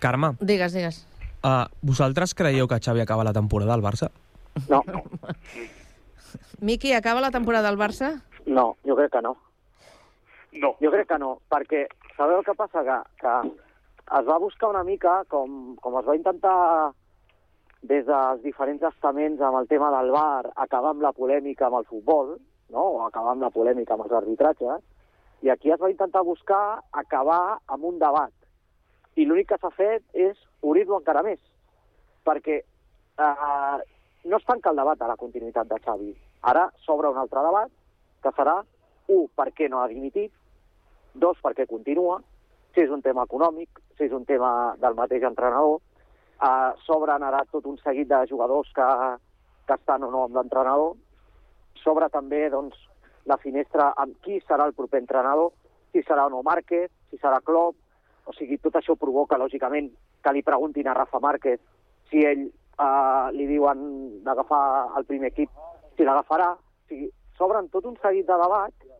Carme, Digues, digues. uh, vosaltres creieu que Xavi acaba la temporada al Barça? No, Miqui, acaba la temporada del Barça? no, jo crec que no. No. Jo crec que no, perquè sabeu el que passa? Que, que es va buscar una mica, com, com es va intentar des dels diferents estaments amb el tema del bar, acabar amb la polèmica amb el futbol, no? o acabar amb la polèmica amb els arbitratges, i aquí es va intentar buscar acabar amb un debat. I l'únic que s'ha fet és obrir-lo encara més, perquè eh, no es tanca el debat a la continuïtat de Xavi. Ara s'obre un altre debat, que serà, un, per què no ha dimitit, dos, per què continua, si és un tema econòmic, si és un tema del mateix entrenador, eh, s'obren ara tot un seguit de jugadors que, que estan o no amb l'entrenador, s'obre també doncs, la finestra amb qui serà el proper entrenador, si serà o no Márquez, si serà Klopp, o sigui, tot això provoca, lògicament, que li preguntin a Rafa Márquez si ell eh, li diuen d'agafar el primer equip, si l'agafarà. O sigui, s'obren tot un seguit de debats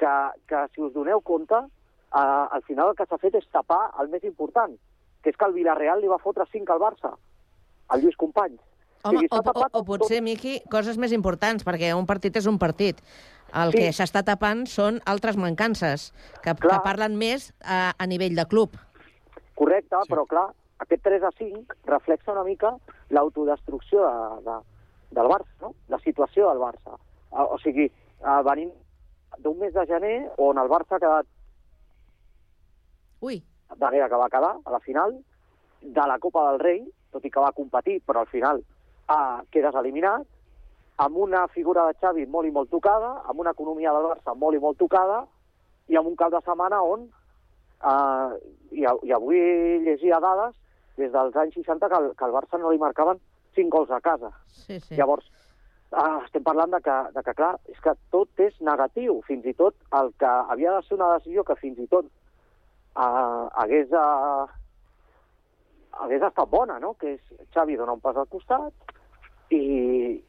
que, que si us doneu compte, eh, al final el que s'ha fet és tapar el més important, que és que el Villarreal li va fotre 5 al Barça, al Lluís Companys. Home, o, o, o potser, Miqui, coses més importants, perquè un partit és un partit. El Sí. que s'està tapant són altres mancances, que, que parlen més a, a nivell de club. Correcte, sí. però clar, aquest 3 a 5 reflexa una mica l'autodestrucció de, de, del Barça, no? la situació del Barça. Uh, o sigui, uh, venim d'un mes de gener on el Barça ha quedat Ui. Manera que va quedar a la final de la Copa del Rei, tot i que va competir, però al final uh, quedes eliminat, amb una figura de Xavi molt i molt tocada, amb una economia del Barça molt i molt tocada, i amb un cap de setmana on, uh, i, i avui llegia dades, des dels anys 60 que el, que el Barça no li marcaven 5 gols a casa. Sí, sí. Llavors, ah, estem parlant de que, de que, clar, és que tot és negatiu, fins i tot el que havia de ser una decisió que fins i tot ah, hagués, ah, hagués estat bona, no? que és Xavi dona un pas al costat i,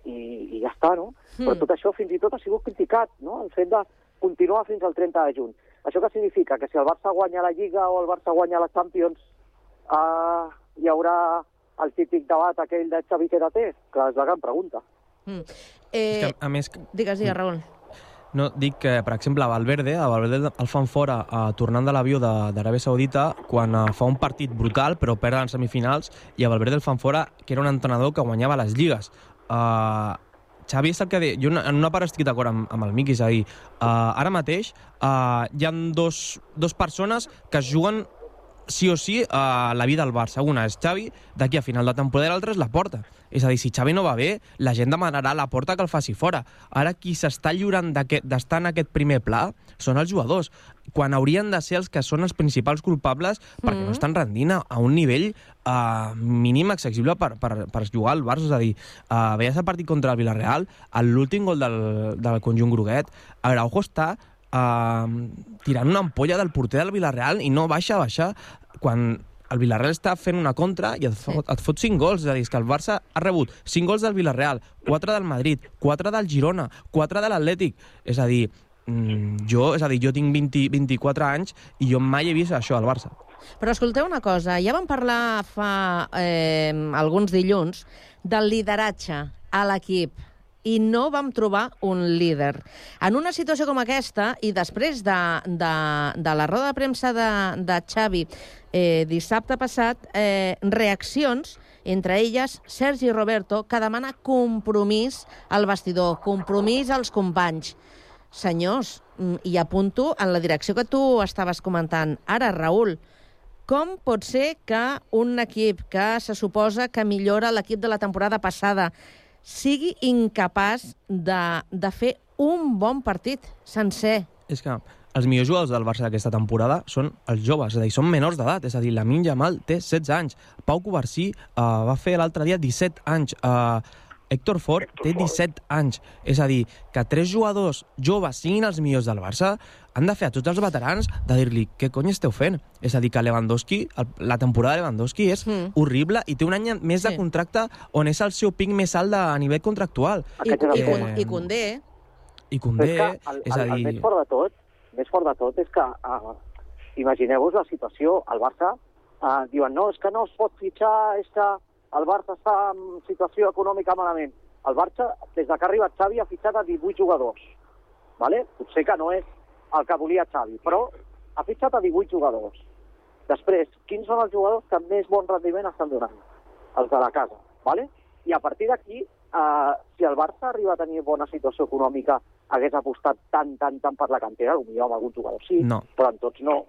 i, i ja està, no? Hmm. Però tot això fins i tot ha sigut criticat, no? el fet de continuar fins al 30 de juny. Això què significa? Que si el Barça guanya la Lliga o el Barça guanya la Champions, ah, hi haurà el típic debat aquell de Xavi què té? Que és la gran pregunta. Mm. És Eh, que, a més, digues, digues, Raül. No, dic que, per exemple, a Valverde, a Valverde el fan fora eh, tornant de l'avió d'Aràbia Saudita quan eh, fa un partit brutal però perd en semifinals i a Valverde el fan fora que era un entrenador que guanyava les lligues. Uh, Xavi és el que deia, jo en una part estic d'acord amb, amb el Miqui, és a dir, uh, ara mateix uh, hi ha dos, dos persones que es juguen sí o sí a la vida del Barça. Una és Xavi, d'aquí a final de temporada, l'altra és la porta. És a dir, si Xavi no va bé, la gent demanarà a la porta que el faci fora. Ara qui s'està lliurant d'estar en aquest primer pla són els jugadors, quan haurien de ser els que són els principals culpables perquè Mm. no estan rendint a, un nivell uh, mínim accessible per, per, per jugar al Barça. És a dir, uh, veies el partit contra el Villarreal, l'últim gol del, del conjunt groguet, Araujo està uh, tirant una ampolla del porter del Villarreal i no baixa a baixar quan el Villarreal està fent una contra i et fot, et fot 5 gols. És a dir, que el Barça ha rebut 5 gols del Villarreal, 4 del Madrid, 4 del Girona, 4 de l'Atlètic. És a dir, mm, jo, és a dir, jo tinc 20, 24 anys i jo mai he vist això al Barça. Però escolteu una cosa, ja vam parlar fa eh, alguns dilluns del lideratge a l'equip i no vam trobar un líder. En una situació com aquesta, i després de, de, de la roda de premsa de, de Xavi eh, dissabte passat, eh, reaccions, entre elles Sergi Roberto, que demana compromís al vestidor, compromís als companys. Senyors, mm, i apunto en la direcció que tu estaves comentant. Ara, Raül, com pot ser que un equip que se suposa que millora l'equip de la temporada passada sigui incapaç de, de fer un bon partit sencer? És que els millors jugadors del Barça d'aquesta temporada són els joves, és a dir, són menors d'edat, és a dir, la Yamal té 16 anys, Pau Covarsí uh, va fer l'altre dia 17 anys, uh, Héctor Ford té 17 anys, és a dir, que tres jugadors joves siguin els millors del Barça han de fer a tots els veterans de dir-li què cony esteu fent? És a dir, que Lewandowski, el, la temporada de Lewandowski és mm. horrible i té un any més de contracte on és el seu pic més alt de, a nivell contractual. I, i, Eh, i, i Condé, I Condé, és que el, és a el, el dir... més fort de tot, més fort de tot és que uh, imagineu-vos la situació, el Barça uh, diuen no, és que no es pot fitxar, és que el Barça està en situació econòmica malament. El Barça, des de que ha arribat Xavi, ha fitxat a 18 jugadors. Vale? Potser que no és el que volia Xavi, però ha fitxat a 18 jugadors. Després, quins són els jugadors que més bon rendiment estan donant? Els de la casa. Vale? I a partir d'aquí, eh, si el Barça arriba a tenir bona situació econòmica, hagués apostat tant, tant, tant per la cantera, potser amb algun jugador sí, No. però en tots no.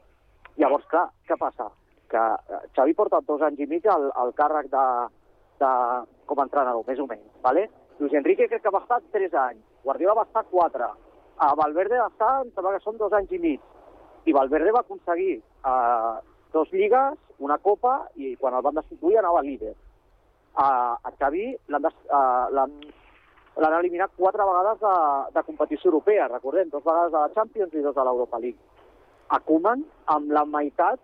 Llavors, clar, què passa? Que eh, Xavi porta dos anys i mig al, al càrrec de, de, com a entrenador, més o menys. Vale? Luis Enrique crec que va estar 3 anys, Guardiola va estar 4, a Valverde va estar, em sembla que són dos anys i mig, i Valverde va aconseguir eh, dos lligues, una copa, i quan el van destituir anava líder. A, a Xavi l'han eh, eliminat quatre vegades de, de competició europea, recordem, dos vegades de la Champions i dos de l'Europa League. A Koeman, amb la meitat,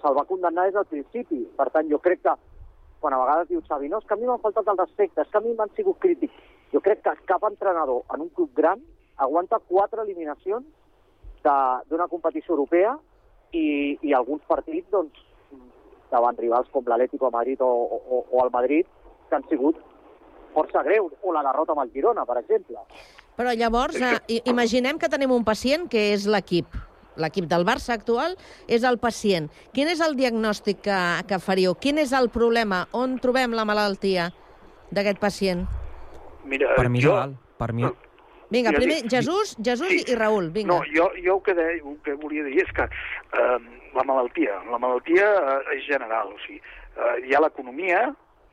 se'l va condemnar des del principi. Per tant, jo crec que quan a vegades diu Xavi, no, és que a mi m'han faltat el respecte, és que a mi m'han sigut crítics. Jo crec que cap entrenador en un club gran aguanta quatre eliminacions de- d'una competició europea i, i alguns partits doncs, davant rivals com l'Atlético de Madrid o, o, o el Madrid que han sigut força greus, o la derrota amb el Girona, per exemple. Però llavors, eh, imaginem que tenim un pacient que és l'equip. L'equip del Barça actual, és el pacient. Quin és el diagnòstic que, que faríeu? Quin és el problema? On trobem la malaltia d'aquest pacient? Mira, Per mi jo... legal. Per mi... Vinga, Ja primer dic- Jesús, Jesús i Raül, vinga. No, jo, jo el, que deia, el que volia dir és que eh, la malaltia, la malaltia eh, és general, o sigui, eh, hi ha l'economia,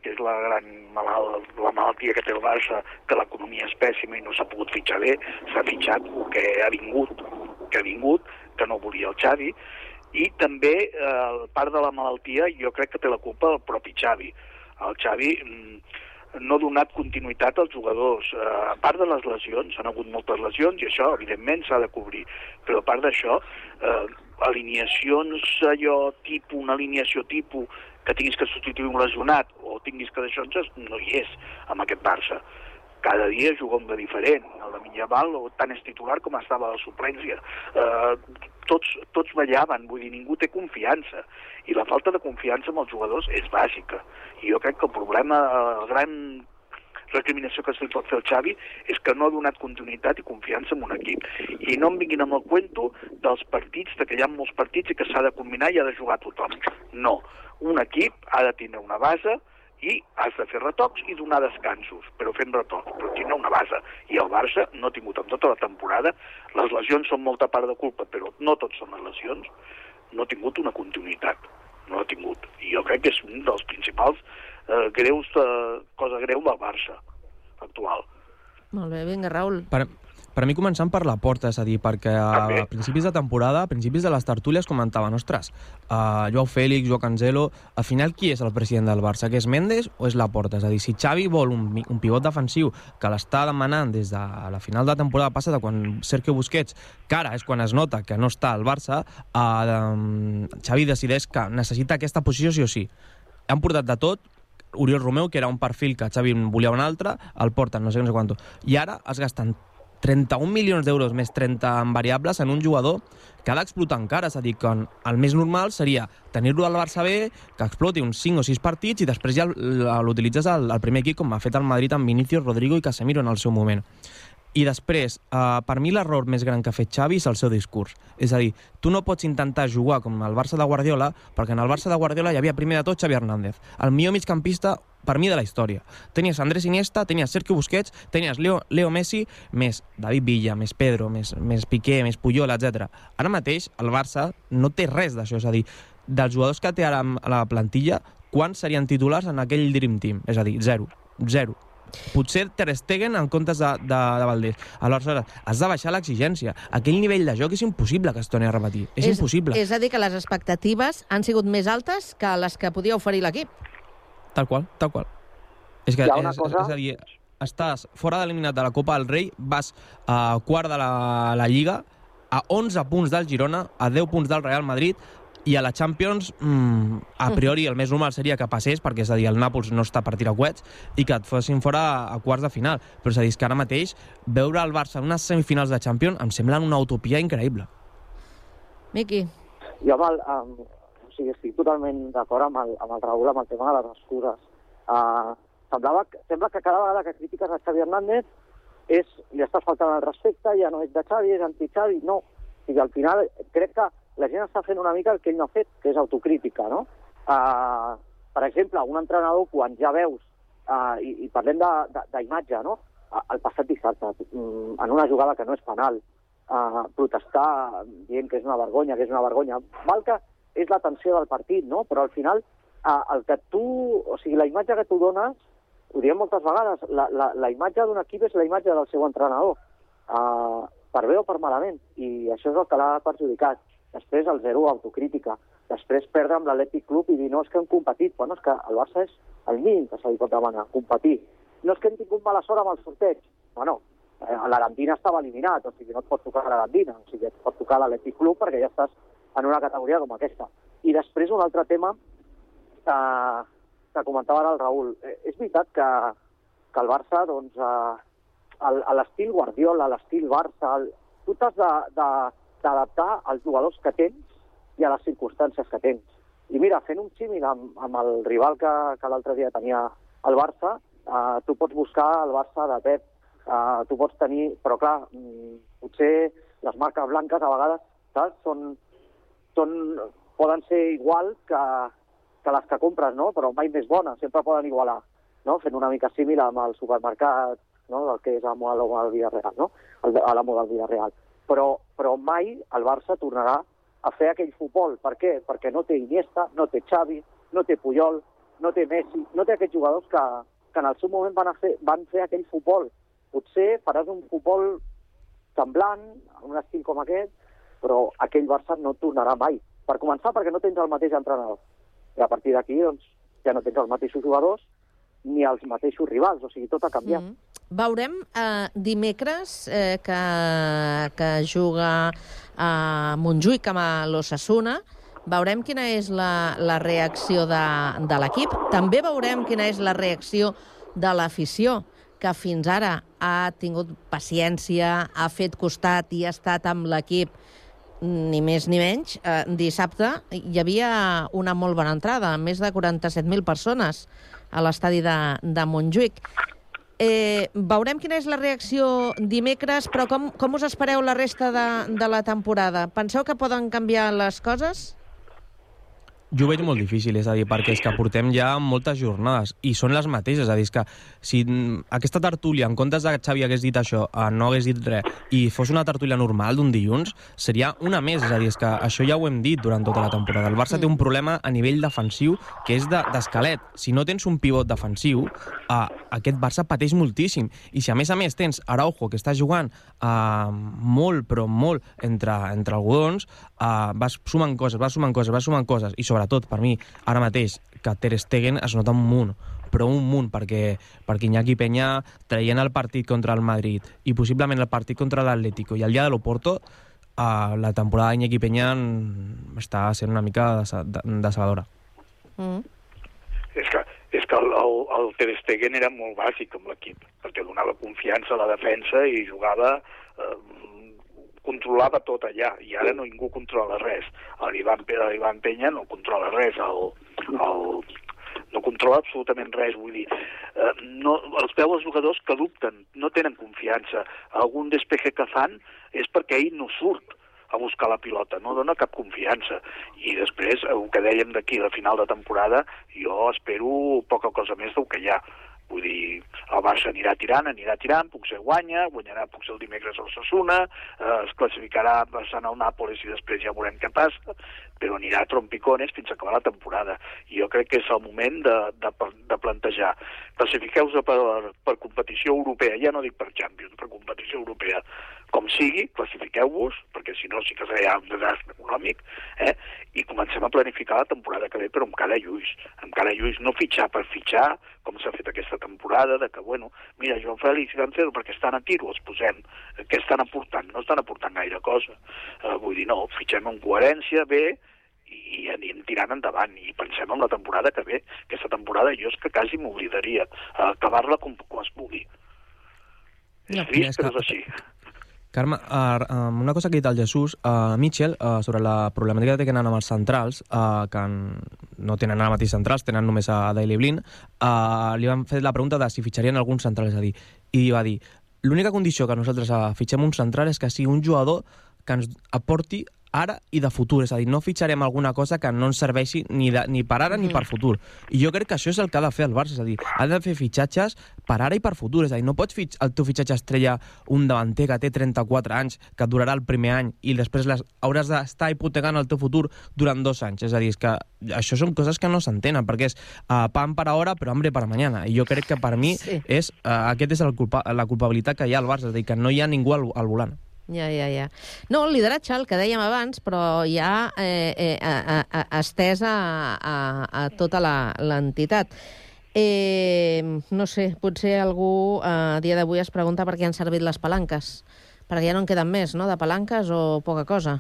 que és la gran malalt, la malaltia que té el Barça, que l'economia és pèssima i no s'ha pogut fitxar bé, s'ha fitxat el que ha vingut, que ha vingut, que no volia el Xavi, i també eh, part de la malaltia jo crec que té la culpa el propi Xavi. El Xavi mm, no ha donat continuïtat als jugadors. Eh, a part de les lesions, han hagut moltes lesions i això, evidentment, s'ha de cobrir. Però a part d'això, eh, alineacions allò tipus, una alineació tipus que tinguis que substituir un lesionat o tinguis que deixar no hi és amb aquest Barça. Cada dia juga un de diferent. El de Minyamal o tant és titular com estava a la suplència. Eh, tots, tots ballaven, vull dir, ningú té confiança. I la falta de confiança amb els jugadors és bàsica. I jo crec que el problema, el gran recriminació que se li pot fer al Xavi és que no ha donat continuïtat i confiança en un equip. I no em vinguin amb el cuento dels partits, de que hi ha molts partits i que s'ha de combinar i ha de jugar tothom. No. Un equip ha de tindre una base i has de fer retocs i donar descansos, però fent retocs, però tindre una base. I el Barça no ha tingut en tota la temporada, les lesions són molta part de culpa, però no tots són les lesions, no ha tingut una continuïtat, no l'ha tingut. I jo crec que és un dels principals eh, greus, de, cosa greu del Barça actual. Molt bé, vinga, Raül. Per, per mi començant per la porta, és a dir, perquè a, a principis de temporada, a principis de les tertúlies comentaven, ostres, uh, Joao Fèlix, Joao Cancelo, al final qui és el president del Barça? Que és Mendes o és la porta? És a dir, si Xavi vol un, un pivot defensiu que l'està demanant des de la final de temporada passada, quan Sergio Busquets, que ara és quan es nota que no està al Barça, uh, um, Xavi decideix que necessita aquesta posició sí o sí. Han portat de tot, Oriol Romeu, que era un perfil que Xavi volia un altre, el porten, no sé, no sé quant. I ara es gasten 31 milions d'euros més 30 en variables en un jugador que ha d'explotar encara. És a dir, que el més normal seria tenir-lo al Barça B, que exploti uns 5 o 6 partits i després ja l'utilitzes al, al primer equip, com ha fet el Madrid amb Vinicius, Rodrigo i Casemiro en el seu moment. I després, eh, per mi l'error més gran que ha fet Xavi és el seu discurs. És a dir, tu no pots intentar jugar com el Barça de Guardiola, perquè en el Barça de Guardiola hi havia primer de tot Xavi Hernández, el millor migcampista per mi de la història. Tenies Andrés Iniesta, tenies Sergio Busquets, tenies Leo, Leo Messi, més David Villa, més Pedro, més, més Piqué, més Puyol, etc. Ara mateix el Barça no té res d'això, és a dir, dels jugadors que té ara a la plantilla, quants serien titulars en aquell Dream Team? És a dir, zero. Zero. Potser Ter Stegen en comptes de, de, de Valdés. Aleshores, has de baixar l'exigència. Aquell nivell de joc és impossible que es torni a repetir. És, és impossible. És a dir, que les expectatives han sigut més altes que les que podia oferir l'equip. Tal qual, tal qual. És que, és, cosa- és a dir, estàs fora de l'eliminat de la Copa del Rei, vas a quart de la, la Lliga, a 11 punts del Girona, a 10 punts del Real Madrid, i a la Champions, mm, a priori, el més normal seria que passés, perquè és a dir, el Nàpols no està per tirar coets, i que et fossin fora a quarts de final. Però és a dir, que ara mateix, veure el Barça en unes semifinals de Champions em sembla una utopia increïble. Miqui. Jo amb el, amb, o sigui, estic totalment d'acord amb, el, amb el Raül amb el tema de les excuses. Uh, semblava, sembla que cada vegada que critiques a Xavi Hernández és, li estàs faltant el respecte, ja no és de Xavi, és anti-Xavi, no. O sigui, al final crec que la gent està fent una mica el que ell no ha fet, que és autocrítica, no? Uh, per exemple, un entrenador, quan ja veus, uh, i, i parlem d'imatge, no? Uh, el passat dissabte, mm, en una jugada que no és penal, uh, protestar dient que és una vergonya, que és una vergonya. Val que és la tensió del partit, no? Però al final, uh, el que tu... O sigui, la imatge que tu dones, ho diem moltes vegades, la, la, la imatge d'un equip és la imatge del seu entrenador, uh, per bé o per malament, i això és el que l'ha perjudicat. Després el zero autocrítica, després perdre amb l'Atlètic Club i dir no, és que hem competit, bueno, és que el Barça és el mínim que se li pot demanar, competir. No és que hem tingut mala sort amb el sorteig, bueno, eh, l'Arandina estava eliminat, o sigui, no et pot tocar l'Arandina, o sigui, et pot tocar l'Atlètic Club perquè ja estàs en una categoria com aquesta. I després un altre tema que, que comentava ara el Raül. Eh, és veritat que, que el Barça, doncs, eh, a l'estil Guardiola, a l'estil Barça, el, tu t'has de- de- d'adaptar als jugadors que tens i a les circumstàncies que tens. I mira, fent un símil amb, amb el rival que, que l'altre dia tenia el Barça, eh, tu pots buscar el Barça de Pep, eh, tu pots tenir... Però clar, mm, potser les marques blanques a vegades saps? Són, són, poden ser igual que, que les que compres, no? Però mai més bones, sempre poden igualar, no? Fent una mica similar amb el supermercat, no? Del que és el model del Villarreal, no? El, de- a l'amo del Villarreal. Però, però mai el Barça tornarà a fer aquell futbol. Per què? Perquè no té Iniesta, no té Xavi, no té Puyol, no té Messi, no té aquests jugadors que, que en el seu moment van, a fer, van fer aquell futbol. Potser faràs un futbol semblant, un estil com aquest, però aquell Barça no tornarà mai. Per començar, perquè no tens el mateix entrenador. I a partir d'aquí, doncs, ja no tens els mateixos jugadors ni els mateixos rivals, o sigui, tot ha canviat. Mm. Veurem eh, dimecres eh, que, que juga a Montjuïc amb l'Ossassuna. Veurem quina és la, la reacció de, de l'equip. També veurem quina és la reacció de l'afició, que fins ara ha tingut paciència, ha fet costat i ha estat amb l'equip ni més ni menys. Eh, dissabte hi havia una molt bona entrada, més de 47.000 persones a l'estadi de, de Montjuïc. Eh, veurem quina és la reacció dimecres, però com, com us espereu la resta de, de la temporada? Penseu que poden canviar les coses? Jo ho veig molt difícil, és a dir, perquè és que portem ja moltes jornades i són les mateixes, és a dir, que si mm, aquesta tertúlia, en comptes de que Xavi hagués dit això, eh, no hagués dit res, i fos una tertúlia normal d'un dilluns, seria una més, és a dir, és que això ja ho hem dit durant tota la temporada. El Barça té un problema a nivell defensiu que és de- d'esquelet. Si no tens un pivot defensiu, eh, aquest Barça pateix moltíssim. I si a més a més tens Araujo, que està jugant eh, molt, però molt entre, entre algodons, eh, vas sumant coses, vas sumant coses, vas sumant coses, i sobretot, per mi, ara mateix, que Ter Stegen es nota un munt, però un munt, perquè, perquè Iñaki Peña traient el partit contra el Madrid i possiblement el partit contra l'Atlético i el dia de l'Oporto, eh, la temporada d'Iñaki Peña està sent una mica desa- de- desaladora. Mm. És que, és que el, el, el Ter Stegen era molt bàsic amb l'equip, perquè donava confiança a la defensa i jugava... Eh, controlava tot allà, i ara no ningú controla res. L'Ivan l'Ivan Penya no controla res, el, el, no controla absolutament res, vull dir, eh, no, els veu els jugadors que dubten, no tenen confiança. Algun despeje que fan és perquè ell no surt a buscar la pilota, no dona cap confiança. I després, el que dèiem d'aquí la final de temporada, jo espero poca cosa més del que hi ha. Vull dir, el Barça anirà tirant, anirà tirant, potser guanya, guanyarà potser el dimecres al Sassuna, eh, es classificarà passant al Nàpolis i després ja veurem què passa, però anirà a trompicones fins a acabar la temporada. I jo crec que és el moment de, de, de plantejar. Classifiqueu-vos per, per competició europea, ja no dic per Champions, per competició europea. Com sigui, classifiqueu-vos, perquè si no sí que serà un desastre econòmic, eh? i comencem a planificar la temporada que ve, però amb cara a lluís. Amb cara a lluís, no fitxar per fitxar, com s'ha fet aquesta temporada, de que, bueno, mira, Joan Fèlix i Cancelo, perquè estan a tiro, els posem. Què estan aportant? No estan aportant gaire cosa. Eh, vull dir, no, fitxem amb coherència, bé, i anem tirant endavant i pensem en la temporada que ve. Aquesta temporada jo és que quasi m'oblidaria acabar-la com, com es pugui. És trist, però és així. Carme, uh, um, una cosa que ha dit el Jesús, uh, Mitchell, uh, sobre la problemàtica que tenen amb els centrals, uh, que no tenen ara mateix centrals, tenen només a Daily Blind, uh, li van fer la pregunta de si fitxarien algun central, és a dir, i va dir, l'única condició que nosaltres fitxem un central és que sigui un jugador que ens aporti ara i de futur, és a dir, no fitxarem alguna cosa que no ens serveixi ni, de, ni per ara ni per futur. I jo crec que això és el que ha de fer el Barça, és a dir, ha de fer fitxatges per ara i per futur, és a dir, no pots fitx, el teu fitxatge estrella un davanter que té 34 anys, que durarà el primer any i després les, hauràs d'estar hipotecant el teu futur durant dos anys, és a dir, és que això són coses que no s'entenen, perquè és uh, pan per hora però hambre per mañana, i jo crec que per mi Sí. és, uh, aquest és el culpa, la culpabilitat que hi ha al Barça, és a dir, que no hi ha ningú al, al volant. Ja, ja, ja. No, el lideratge, el que dèiem abans, però ja eh, eh, a, a, a, estès a, a, a tota la- l'entitat. Eh, no sé, potser algú eh, a dia d'avui es pregunta per què han servit les palanques. Perquè ja no en queden més, no?, de palanques o poca cosa.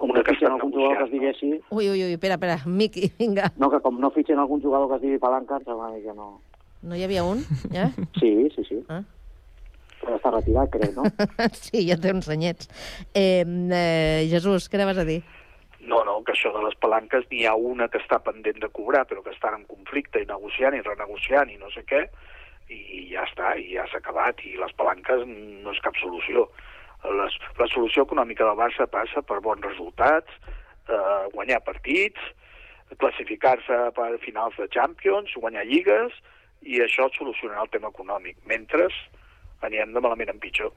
Com no fitxen algun jugador que es així, Ui, ui, ui, espera, espera, Miqui, vinga. no, que com no fitxen algun jugador que es digui Palanca, em sembla que no... No hi havia un, ja? Sí, sí, sí. Ah. Però està retirat, crec, no? sí, ja té uns anyets. Eh, eh, Jesús, què anaves a dir? No, no, que això de les palanques n'hi ha una que està pendent de cobrar, però que estan en conflicte i negociant i renegociant i no sé què, i ja està, i ja s'ha acabat, i les palanques no és cap solució. Les, la solució econòmica del Barça passa per bons resultats, eh, guanyar partits, classificar-se per finals de Champions, guanyar lligues, i això solucionarà el tema econòmic. Mentre anirem de malament en pitjor.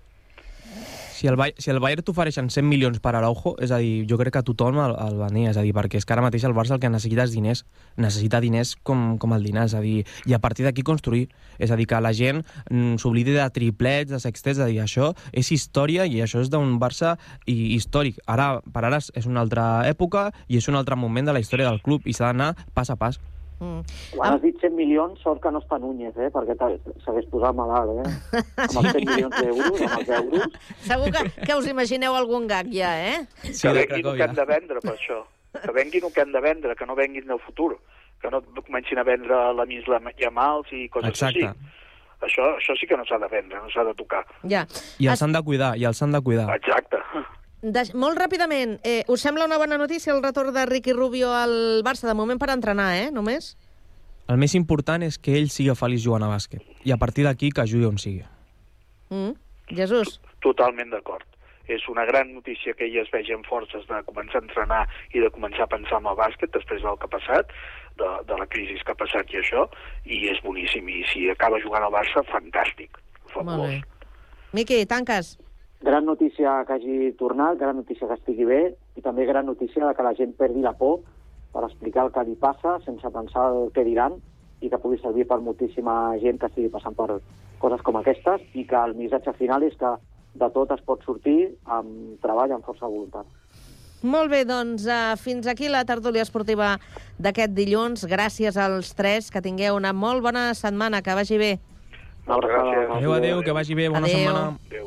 Si el, si el Bayern t'ofereixen 100 milions per Araujo, és a dir, jo crec que tothom el, el venia, és a dir, perquè és que ara mateix el Barça el que necessita és diners, necessita diners com, com el dinar, és a dir, i a partir d'aquí construir, és a dir, que la gent mm, s'oblidi de triplets, de sextets, és a dir, això és història i això és d'un Barça i, històric. Ara, per ara és una altra època i és un altre moment de la història del club i s'ha d'anar pas a pas. Mm. Quan has dit 100 milions, sort que no està Núñez, eh? perquè s'hagués posat malalt, eh? Amb els 100 milions d'euros, amb els euros. Segur que, que us imagineu algun gag ja, eh? Sí, que venguin el que hem de vendre per això. Que venguin el que hem de vendre, que no venguin del futur. Que no comencin a vendre la misla Yamals i coses Exacte. així. Això, això sí que no s'ha de vendre, no s'ha de tocar. Ja. I els han de cuidar, i els han de cuidar. Exacte. De, molt ràpidament, eh, us sembla una bona notícia el retorn de Ricky Rubio al Barça? De moment per entrenar, eh, només? El més important és que ell sigui feliç jugant a bàsquet. I a partir d'aquí que jugui on sigui. Mm. Jesús? Totalment d'acord. És una gran notícia que ell es vegi amb forces de començar a entrenar i de començar a pensar en el bàsquet després del que ha passat, de, de la crisi que ha passat i això, i és boníssim. I si acaba jugant al Barça, fantàstic. Molt bé. Miqui, tanques. Gran notícia que hagi tornat, gran notícia que estigui bé, i també gran notícia de que la gent perdi la por per explicar el que li passa sense pensar el que diran i que pugui servir per moltíssima gent que estigui passant per coses com aquestes i que el missatge final és que de tot es pot sortir amb treball, amb força de voluntat. Molt bé, doncs uh, fins aquí la tertúlia esportiva d'aquest dilluns. Gràcies als tres, que tingueu una molt bona setmana, que vagi bé. Moltes gràcies. Adéu, adéu, que vagi bé, bona Adéu. setmana. Adéu.